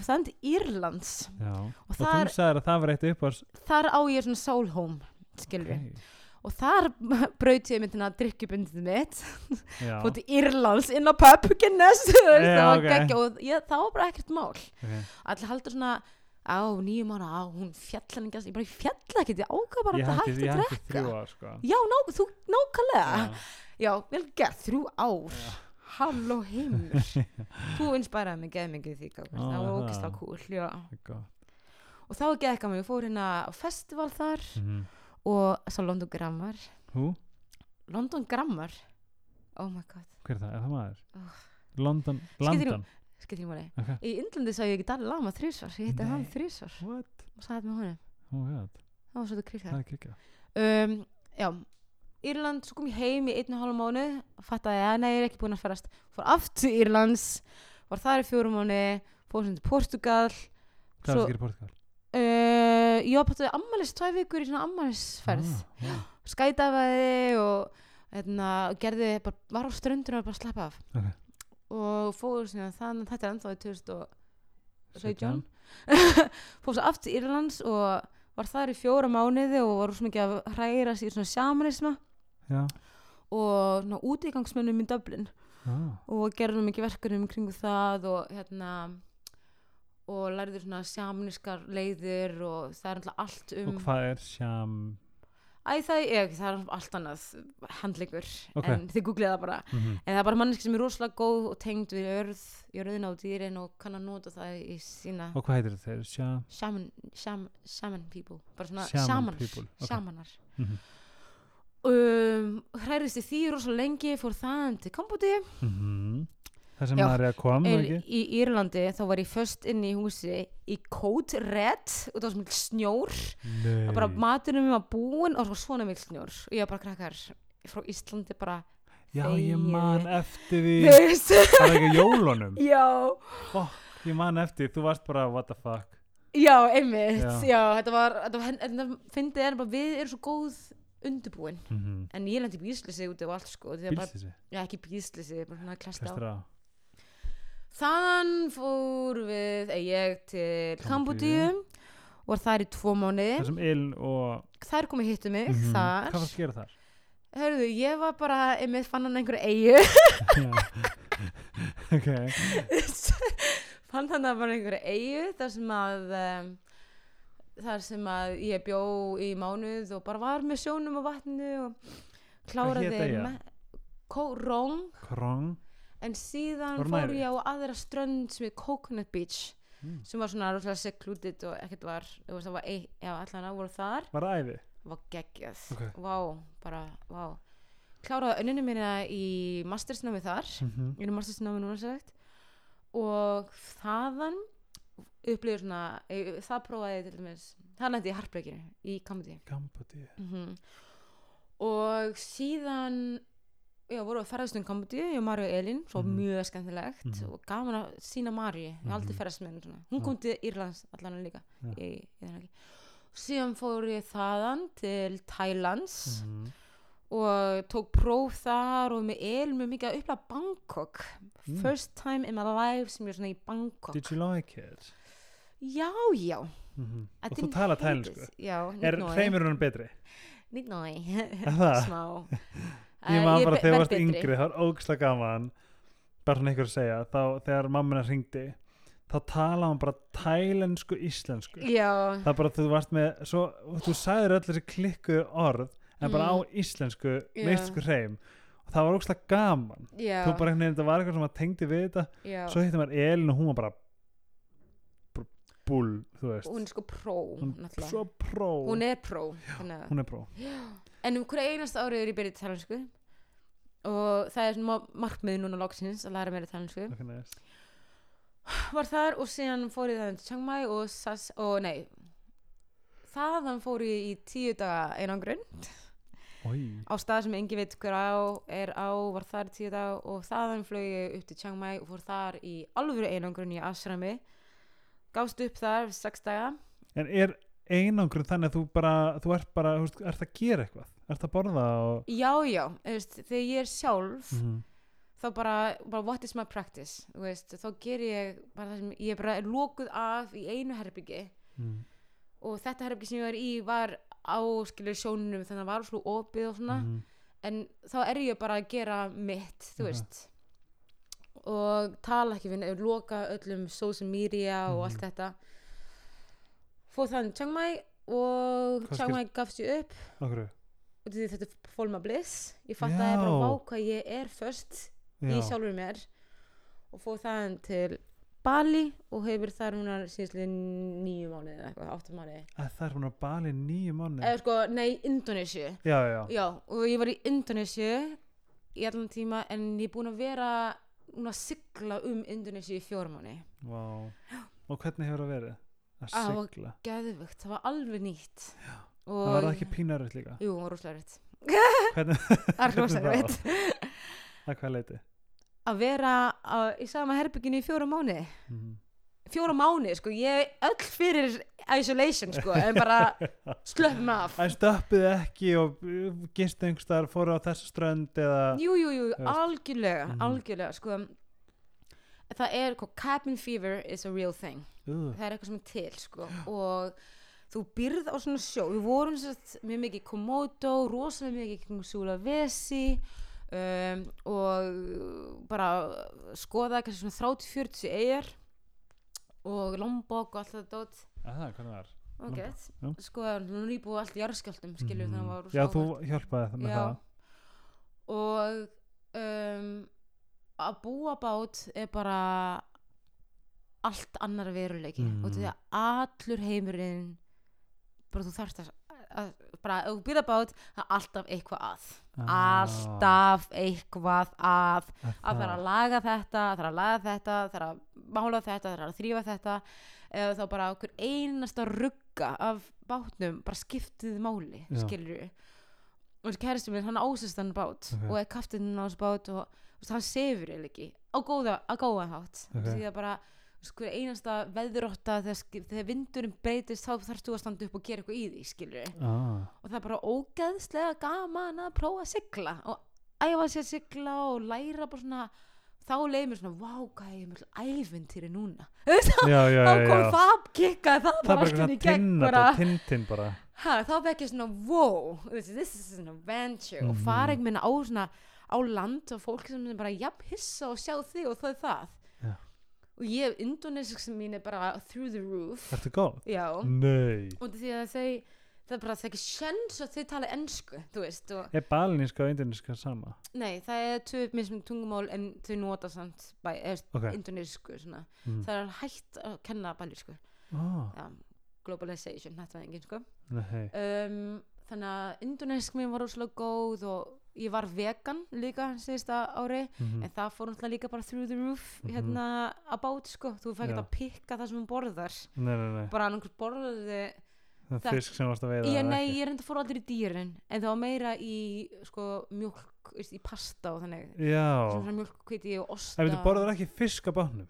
fór þaðan til Írlands. Já, og og þar, þú sagðir að það var eitt upp á þar á ég svona soul home skilur okay. og þar braut ég myndina að drikkjubundið mitt fór til Írlands inn á pub Guinness þú veist, Já, það var ok. geggja og ég, það var bara ekkert mál. Okay. allir haldur svona á nýjum ára, á hún fjallan ekki ég bara ég fjalla ekkert, ég ákvað bara Ég að hætti, hægt ég að hætti drekka. þrjú ár sko. Já, ná, þú, nákvæmlega. Já, já, vel gert, þrjú ár. Já. Halló heimur. Þú inspæraði mig geð mikið því. Ó, það var ógislega cool og þá gekk að ég fór hérna á festival þar Mhm. og sá London Grammar. Hú, London Grammar? Oh my god, hver er það, er það maður? Ugh. London, London. skilur ég máli. Okay. í Indlandi sá ég ekki Dalai Lama þrísvar ég hitti hann What? og sagði þetta með honum. Oh það var svolítið ekki um, já, Írland, svo kom ég heim í einn og hálf mánu fattaði að nei, ég er ekki búin að ferast fór aftur Írlands var þar í fjórum mánu, fór sem til Portugal Hvað er það að gera í Portugal? uh, ég var bara ammælis tvæ vikur í svona ammælisferð Ah, wow. skætafaði og hérna, gerði, bara, var á ströndinu og bara slappa af Ok. og fór síðan þannig, þetta er ennþá í 2017 17. fór svo aftur Írlands og var þar í fjóra mánuði og var svo mikið að hræra í svona sjamanisma Já, og svona útígangsmönnum í Dublin. Ah. og gerðum mikið verkefnum kringu það og hérna og lærður svona sjamniskar leiðir og það er alltaf allt um og hvað er sjam? Æ, það, er, það er allt annað handlingur Ok. en þið googlið það bara. Mm en það er bara manneski sem er rosalega góð og tengd við örð, jörðina og dýrin og kann að nota það í sína og hvað heitir þeir sjam shaman, sham, shaman people. Bara svona Shaman shamanar people, ok. Um, hrærist í því rosalega lengi fór það til Kambóti mm það sem Já. Marja kom ekki? í Írlandi þá var ég först inn í húsi í Code Red og það var svona snjór. Og bara maturinn minn var búinn og svona mikil snjór. Og ég var bara krakkar frá Íslandi bara já ég man eftir því. Það var ekki jólunum? Já, ég man eftir því, þú varst bara what the fuck? Já, einmitt. Já. já, þetta var, þetta var þetta fyndið er bara við erum svo góð undirbúin mm -hmm. en ég lendi bíslisi úti og allt sko bílsísi, já ekki bíslisi, bara svona klesta á Þann fór við eh, ég til. Kambodíu og var þar í tvo það Iln og Þær komið hittu mig Mhm. þar. hvað var að gera þar? Hörðu, ég var bara, einmitt fann hann einhverju eigu. Ok fann hann bara einhverju eigu þar sem að um, þar sem að ég bjó í mánuð og bara var með sjónum og vatninu og kláraði Krong en síðan fór ég á aðra strönd sem er Coconut Beach Mm. sem var svona rosalega secluded og ekkert var það var ein, já, allan að voru þar. Var það æði? var geggjað. Ok. vá, bara, vá. Kláraði önninu mína í mastersnámi þar. Mm -hmm. ég er mastersnámi núna sagt. Og þaðan upplifir svona það prófaði til dæmis það lendi í harpleikinu í Kambodíu mm og síðan já, voru að ferðast um Kambodíu ég og Marja og Elín, svo Mhm. mjög skemmtilegt Mhm. og gaman að sína Marju ég hef aldrei Mhm. ferðast með henni hún kom til Írlands allan líka Já. í, í ekki síðan fór ég þaðan til Thailands Mhm. Og tók próf þar og með Elín mjög mikið að uppla Bangkok. Mm. first time in my life sem ég er svona í Bangkok. Did you like it? já, já. Mm I og þú tala já, er hreimurinn betri? nýtt nói. Er smá. Ég Eh, man bara þegar þú varst yngri það var ógislega gaman. Bara svona einhver að segja þá þegar mammina hringdi þá talaði hann bara tælensku íslensku. Já, það er bara þú varst með svo, þú sagðir öll þessi klikku orð en bara á Mm. íslensku íslensku hreim. Og það var ógislega gaman. Þú bara einhvern veginn, þetta var eitthvað sem að tengdi við þetta. Já. svo hittum maður Elin og hún var bara bara bull, þú veist. Hún er sko pró hún náttúrulega. svo pró. Hún er pró þannig að- hún er pró. En um hverja einasta árið er ég byrjuð talensku og það er svona markmið núna loksins að læra meira talensku okay, nice. var þar og síðan fór ég það til Chiang Mai og, Sas, og nei. Þaðan fór ég í tíu daga einangrun Oj. á stað sem engi veit hver á er á, var þar í tíu daga og þaðan flög ég upp til Chiang Mai og fór þar í alvöru einangrun í Asrami gást upp þar sex daga en er einangrun þannig að þú bara þú ert bara, þú veist, ert að gera eitthvað ert að borða og já já, veist, þegar ég er sjálf Mhm. þá bara, bara what is my practice veist, þá ger ég bara það sem ég bara er lokuð af í einu herbyggi Mhm. og þetta herbyggi sem ég var í var á skilur sjónunum þannig að það var svo opið og svona Mhm. en þá er ég bara að gera mitt þú Aha. veist og tala ekki við neitt, loka öllum social media og Mhm. allt þetta fóð þannig Chiang Mai og Hvað Chiang Mai gafst ég upp því þetta fólma bliss ég fatt að ég bara Já. vá hvað ég er först í Já. sjálfur mér og fóð þaðan til Bali og hefur þar núna síðastlega nýju mánuði eða eitthvað, áttu mánuði. Að það er hún að bali nýju manni eða sko, nei, Indonésiu já, já, já, og ég var í Indonésiu í allan tíma en ég er búin að vera núna að sigla um Indonésiu í fjórum mánuði. Vá. og hvernig hefur það verið? Að Ah, og- sigla? geðvögt, það var alveg nýtt. Það og var það ekki pínaröð líka? Jú, það var rosalega rétt hvernig, það er það rétt að hvað leiti að vera á, í sama herbygginu í fjóra mánuði. Mhm. fjóra mánuði, sko, ég öll fyrir isolation, sko, en bara slöppum af. En stöppið ekki og gistu einhverstaðar fóru á þessa strönd eða? Jú, jú, jú, algjörlega Mhm. algjörlega, sko. Það er, sko, cabin fever is a real thing. Uh, það er eitthvað sem er til, sko og þú byrð á svona sjó. Við vorum sérst mjög mikið Komodo rosalega mikið í kringum Sulawesi um, og bara skoða kannski svona 30-40 eigjar og lombok og allt þetta dót Aha, hvernig var? gett já. skoða nú nýbúið allt í jarðskjáltum skilur Mm. þannig að það var Já, þú hjálpaði það með Já. það og um, að búa bát er bara allt annar veruleiki Mm. og því að allur heimurinn bara þú þarft að, að bara ef þú býða bát það er alltaf eitthvað að. Ah, alltaf eitthvað að. Að það. er að laga þetta, það er að laga þetta það er að mála þetta, það er að þrýfa þetta. Eða þá bara okkur einasta rugga af bátnum bara skiptið máli, Já. skilur og þessi kæristu minn, hann ásist hann bát Ok. og er kaftinn á þessu bát og veist, hann sefur eða ekki á góða, á góða hátt. Ok. því að bara hver einasta veðurotta þegar, þegar vindurinn breytist þá þarfst þú að standa upp og gera eitthvað í því skilur ah, og það er bara ógeðslega gaman að prófa að sigla. Og æfa sér að sigla og læra bara svona þá leið mér svona, vá, hvað ég er mjög ævintýri núna. Já, já, þá kom já. það það bara bara allt inn svona í gegn bara, og bara. Ha, þá fekk ég svona, wow this, this is an adventure. Og Mhm. fara einhvern veginn á svona á land og fólk sem er bara jafn hissa og sjá þig og það er það. Og ég, indonesisk sem mín er bara through the roof Ertu góð? já, Nei og því að þau það er bara það er ekki sjens að þau tala ensku þú veist og Er baliníska og indíska sama? Nei, það er tvö mismum tungumál en þau nota samt bæ, eða Ok. indonesisku svona. Mm. Það er hægt að kenna balísku. Ah, Já, globalization, þetta var engin sko. nei Um, þannig að indonesisk mín var rosalega góð og ég var vegan líka síðasta ári Mhm. en það fór náttúrulega líka bara through the roof Mhm. hérna að bát sko. Þú fækir að pikka það sem hún borðar. Nei, nei, nei Bara annars borðaði Það það- fisk sem varst að veiða Ég, nei, ekki? ég reynda fór allir í dýrin en það var meira í sko, veist, í pasta og þannig mjólk, hviti og osta Ef þú borðar ekki fisk á bátnum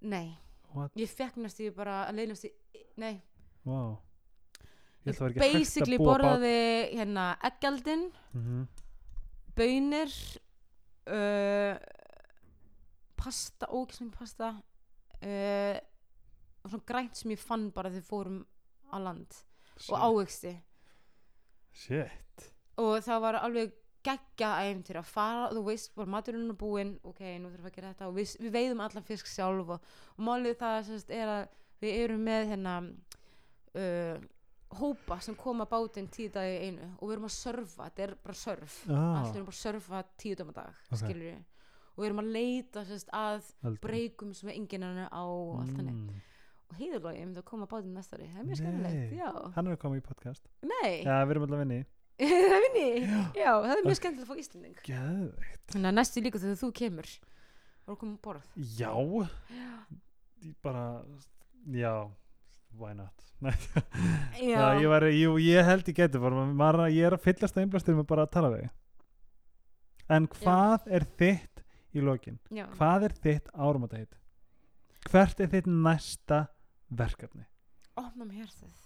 Nei, What? ég fekk næst ég bara að leiðnast í, nei, Wow Ég að basically að borðaði hérna eggjaldin, Mhm. Bönir uh, pasta, ógislega pasta uh, og svona grænt sem ég fann bara þegar fórum á land og ávegsti Shit. Og það var alveg geggja æfntir að fara, þú veist, bara maturinn er búinn ok, nú þurfum við að gera þetta og við, við veiðum allan fisk sjálf og, og málið það sérst, er að við erum með hérna uh, hópa sem koma á bátinn tíu dagi í einu og við erum að surfa, þetta er bara surf ah, allt við erum bara að surfa tíu dama dag Ok. skilur við, og við erum að leita sérst, að breykum sem er á og allt þannig. Mm. og heiðurlógi, um það koma á bátinn næsta ári. Það er mjög skemmtilegt, já. Hann er að koma í podcast. Nei, Já, við erum alltaf vinni það er vinni já, það er mjög skemmtilegt að fá Íslanding Þannig að næstu líka þegar þú kemur voru að koma um borð. Já. Ég bara Já Why not. Já, ég, var, ég, ég held ég maður, ég er að fyllast að einblastur með bara að tala við. En hvað er þitt í lokin? já. Hvað er þitt árumatætt? Hvert er þitt næsta verkefni? opna mér hjartað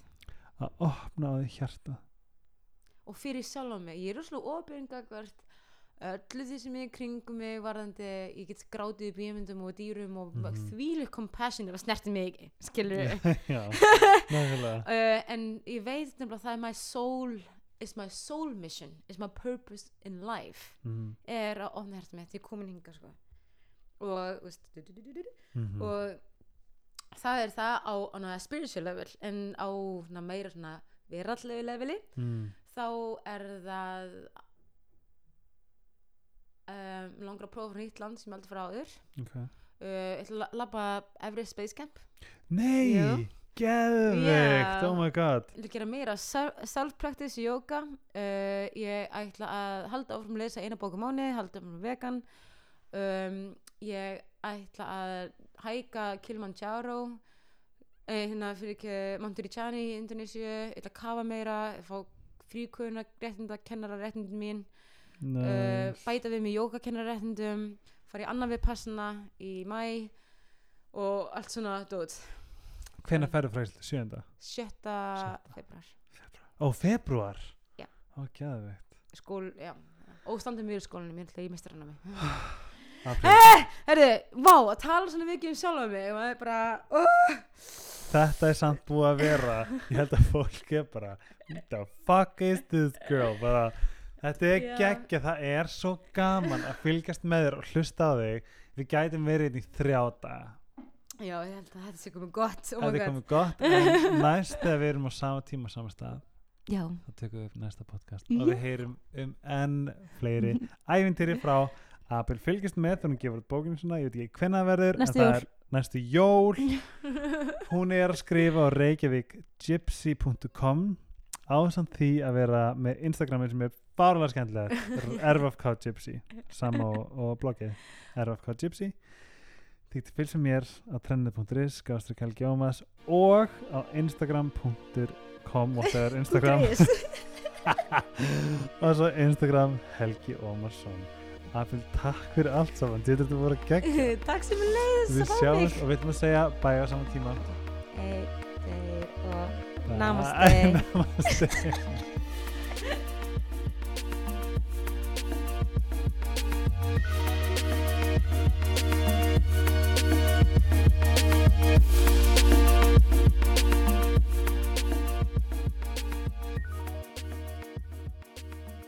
Að opna á því hjarta og fyrir sjálf á mig, ég er rosalega opingagvart öllu því sem ég kringum mig varðandi, ég get grátið í bímyndum og dýrum og mm Mhm. þvílu compassion ef að snerti mig skilur uh, en ég veit nefnilega að það er my soul is my soul mission, is my purpose in life mm. er að opna hjartað mitt, ég er komin hinga sko og, veist, du, du, du, Mm og það er það á, á na, spiritual level en á na, meira verallegu leveli mm. þá er það um, langar að prófa frá nýtt land sem ég aldrei frá áður. Okay. uh, ég ætla að labba Everest Space Camp. Nei, Jú. geðveikt, Já. oh my god. Ég ætla að gera meira self- self-practice yoga. Uh, ég ætla að halda áfram að lesa eina bók á mánu halda áfram vegan. Um, ég ætla að hæka Kilimanjaro eh, hérna fyrir ekki Montericani í Indonésiu ég ætla að kafa meira fá fríkuna réttinda kennara réttindin mín uh, nice. bæta við með jógakennarréttindum fara í annan við passana í mæ og allt svona dót Hvenær ferðu? Sjönda? sjötta Sjötta. februar Ó, februar? Já. Ó, geðveikt skól, já og standum við í skólanum, ég ætla mistur hana mig eh, herri, vá, að tala svona mikið um sjálfa mig og það er bara uh, Þetta er samt búið að vera Ég held að fólk er bara What the fuck is this girl? Bara, Þetta er Já. geggja, það er svo gaman að fylgjast með þér og hlusta á þig. Við gætum verið inn í þrjá daga. Já, ég held að þetta sé komið gott oh Þetta er komið gott en næst þegar við erum á sama tíma og sama stað Já, þá tökum við upp næsta podcast og við heyrum um enn fleiri ævintýri frá Abel fylgist með þannig að gefa út bókinu svona, ég veit ekki hvenna það verður Næstu en það jól. er næstu jól. Hún er að skrifa á reykjavikgypsy.com ásamt því að vera með Instagramin sem er fárlega skemmtilega rfkgypsy sama og, og bloggið. Rfkgypsy því til fylgsa mér á trendið.is gástri Helgi Ómas og á instagram.com og það er Instagram? Og svo Instagram Helgi Ómarsson. Apil, takk fyrir allt saman. Þetta er voru gegn Takk sem er leiðis við sjáumst og við ætlum að segja bæja á saman tíma. Eitt, þeir og. Namaste. Namaste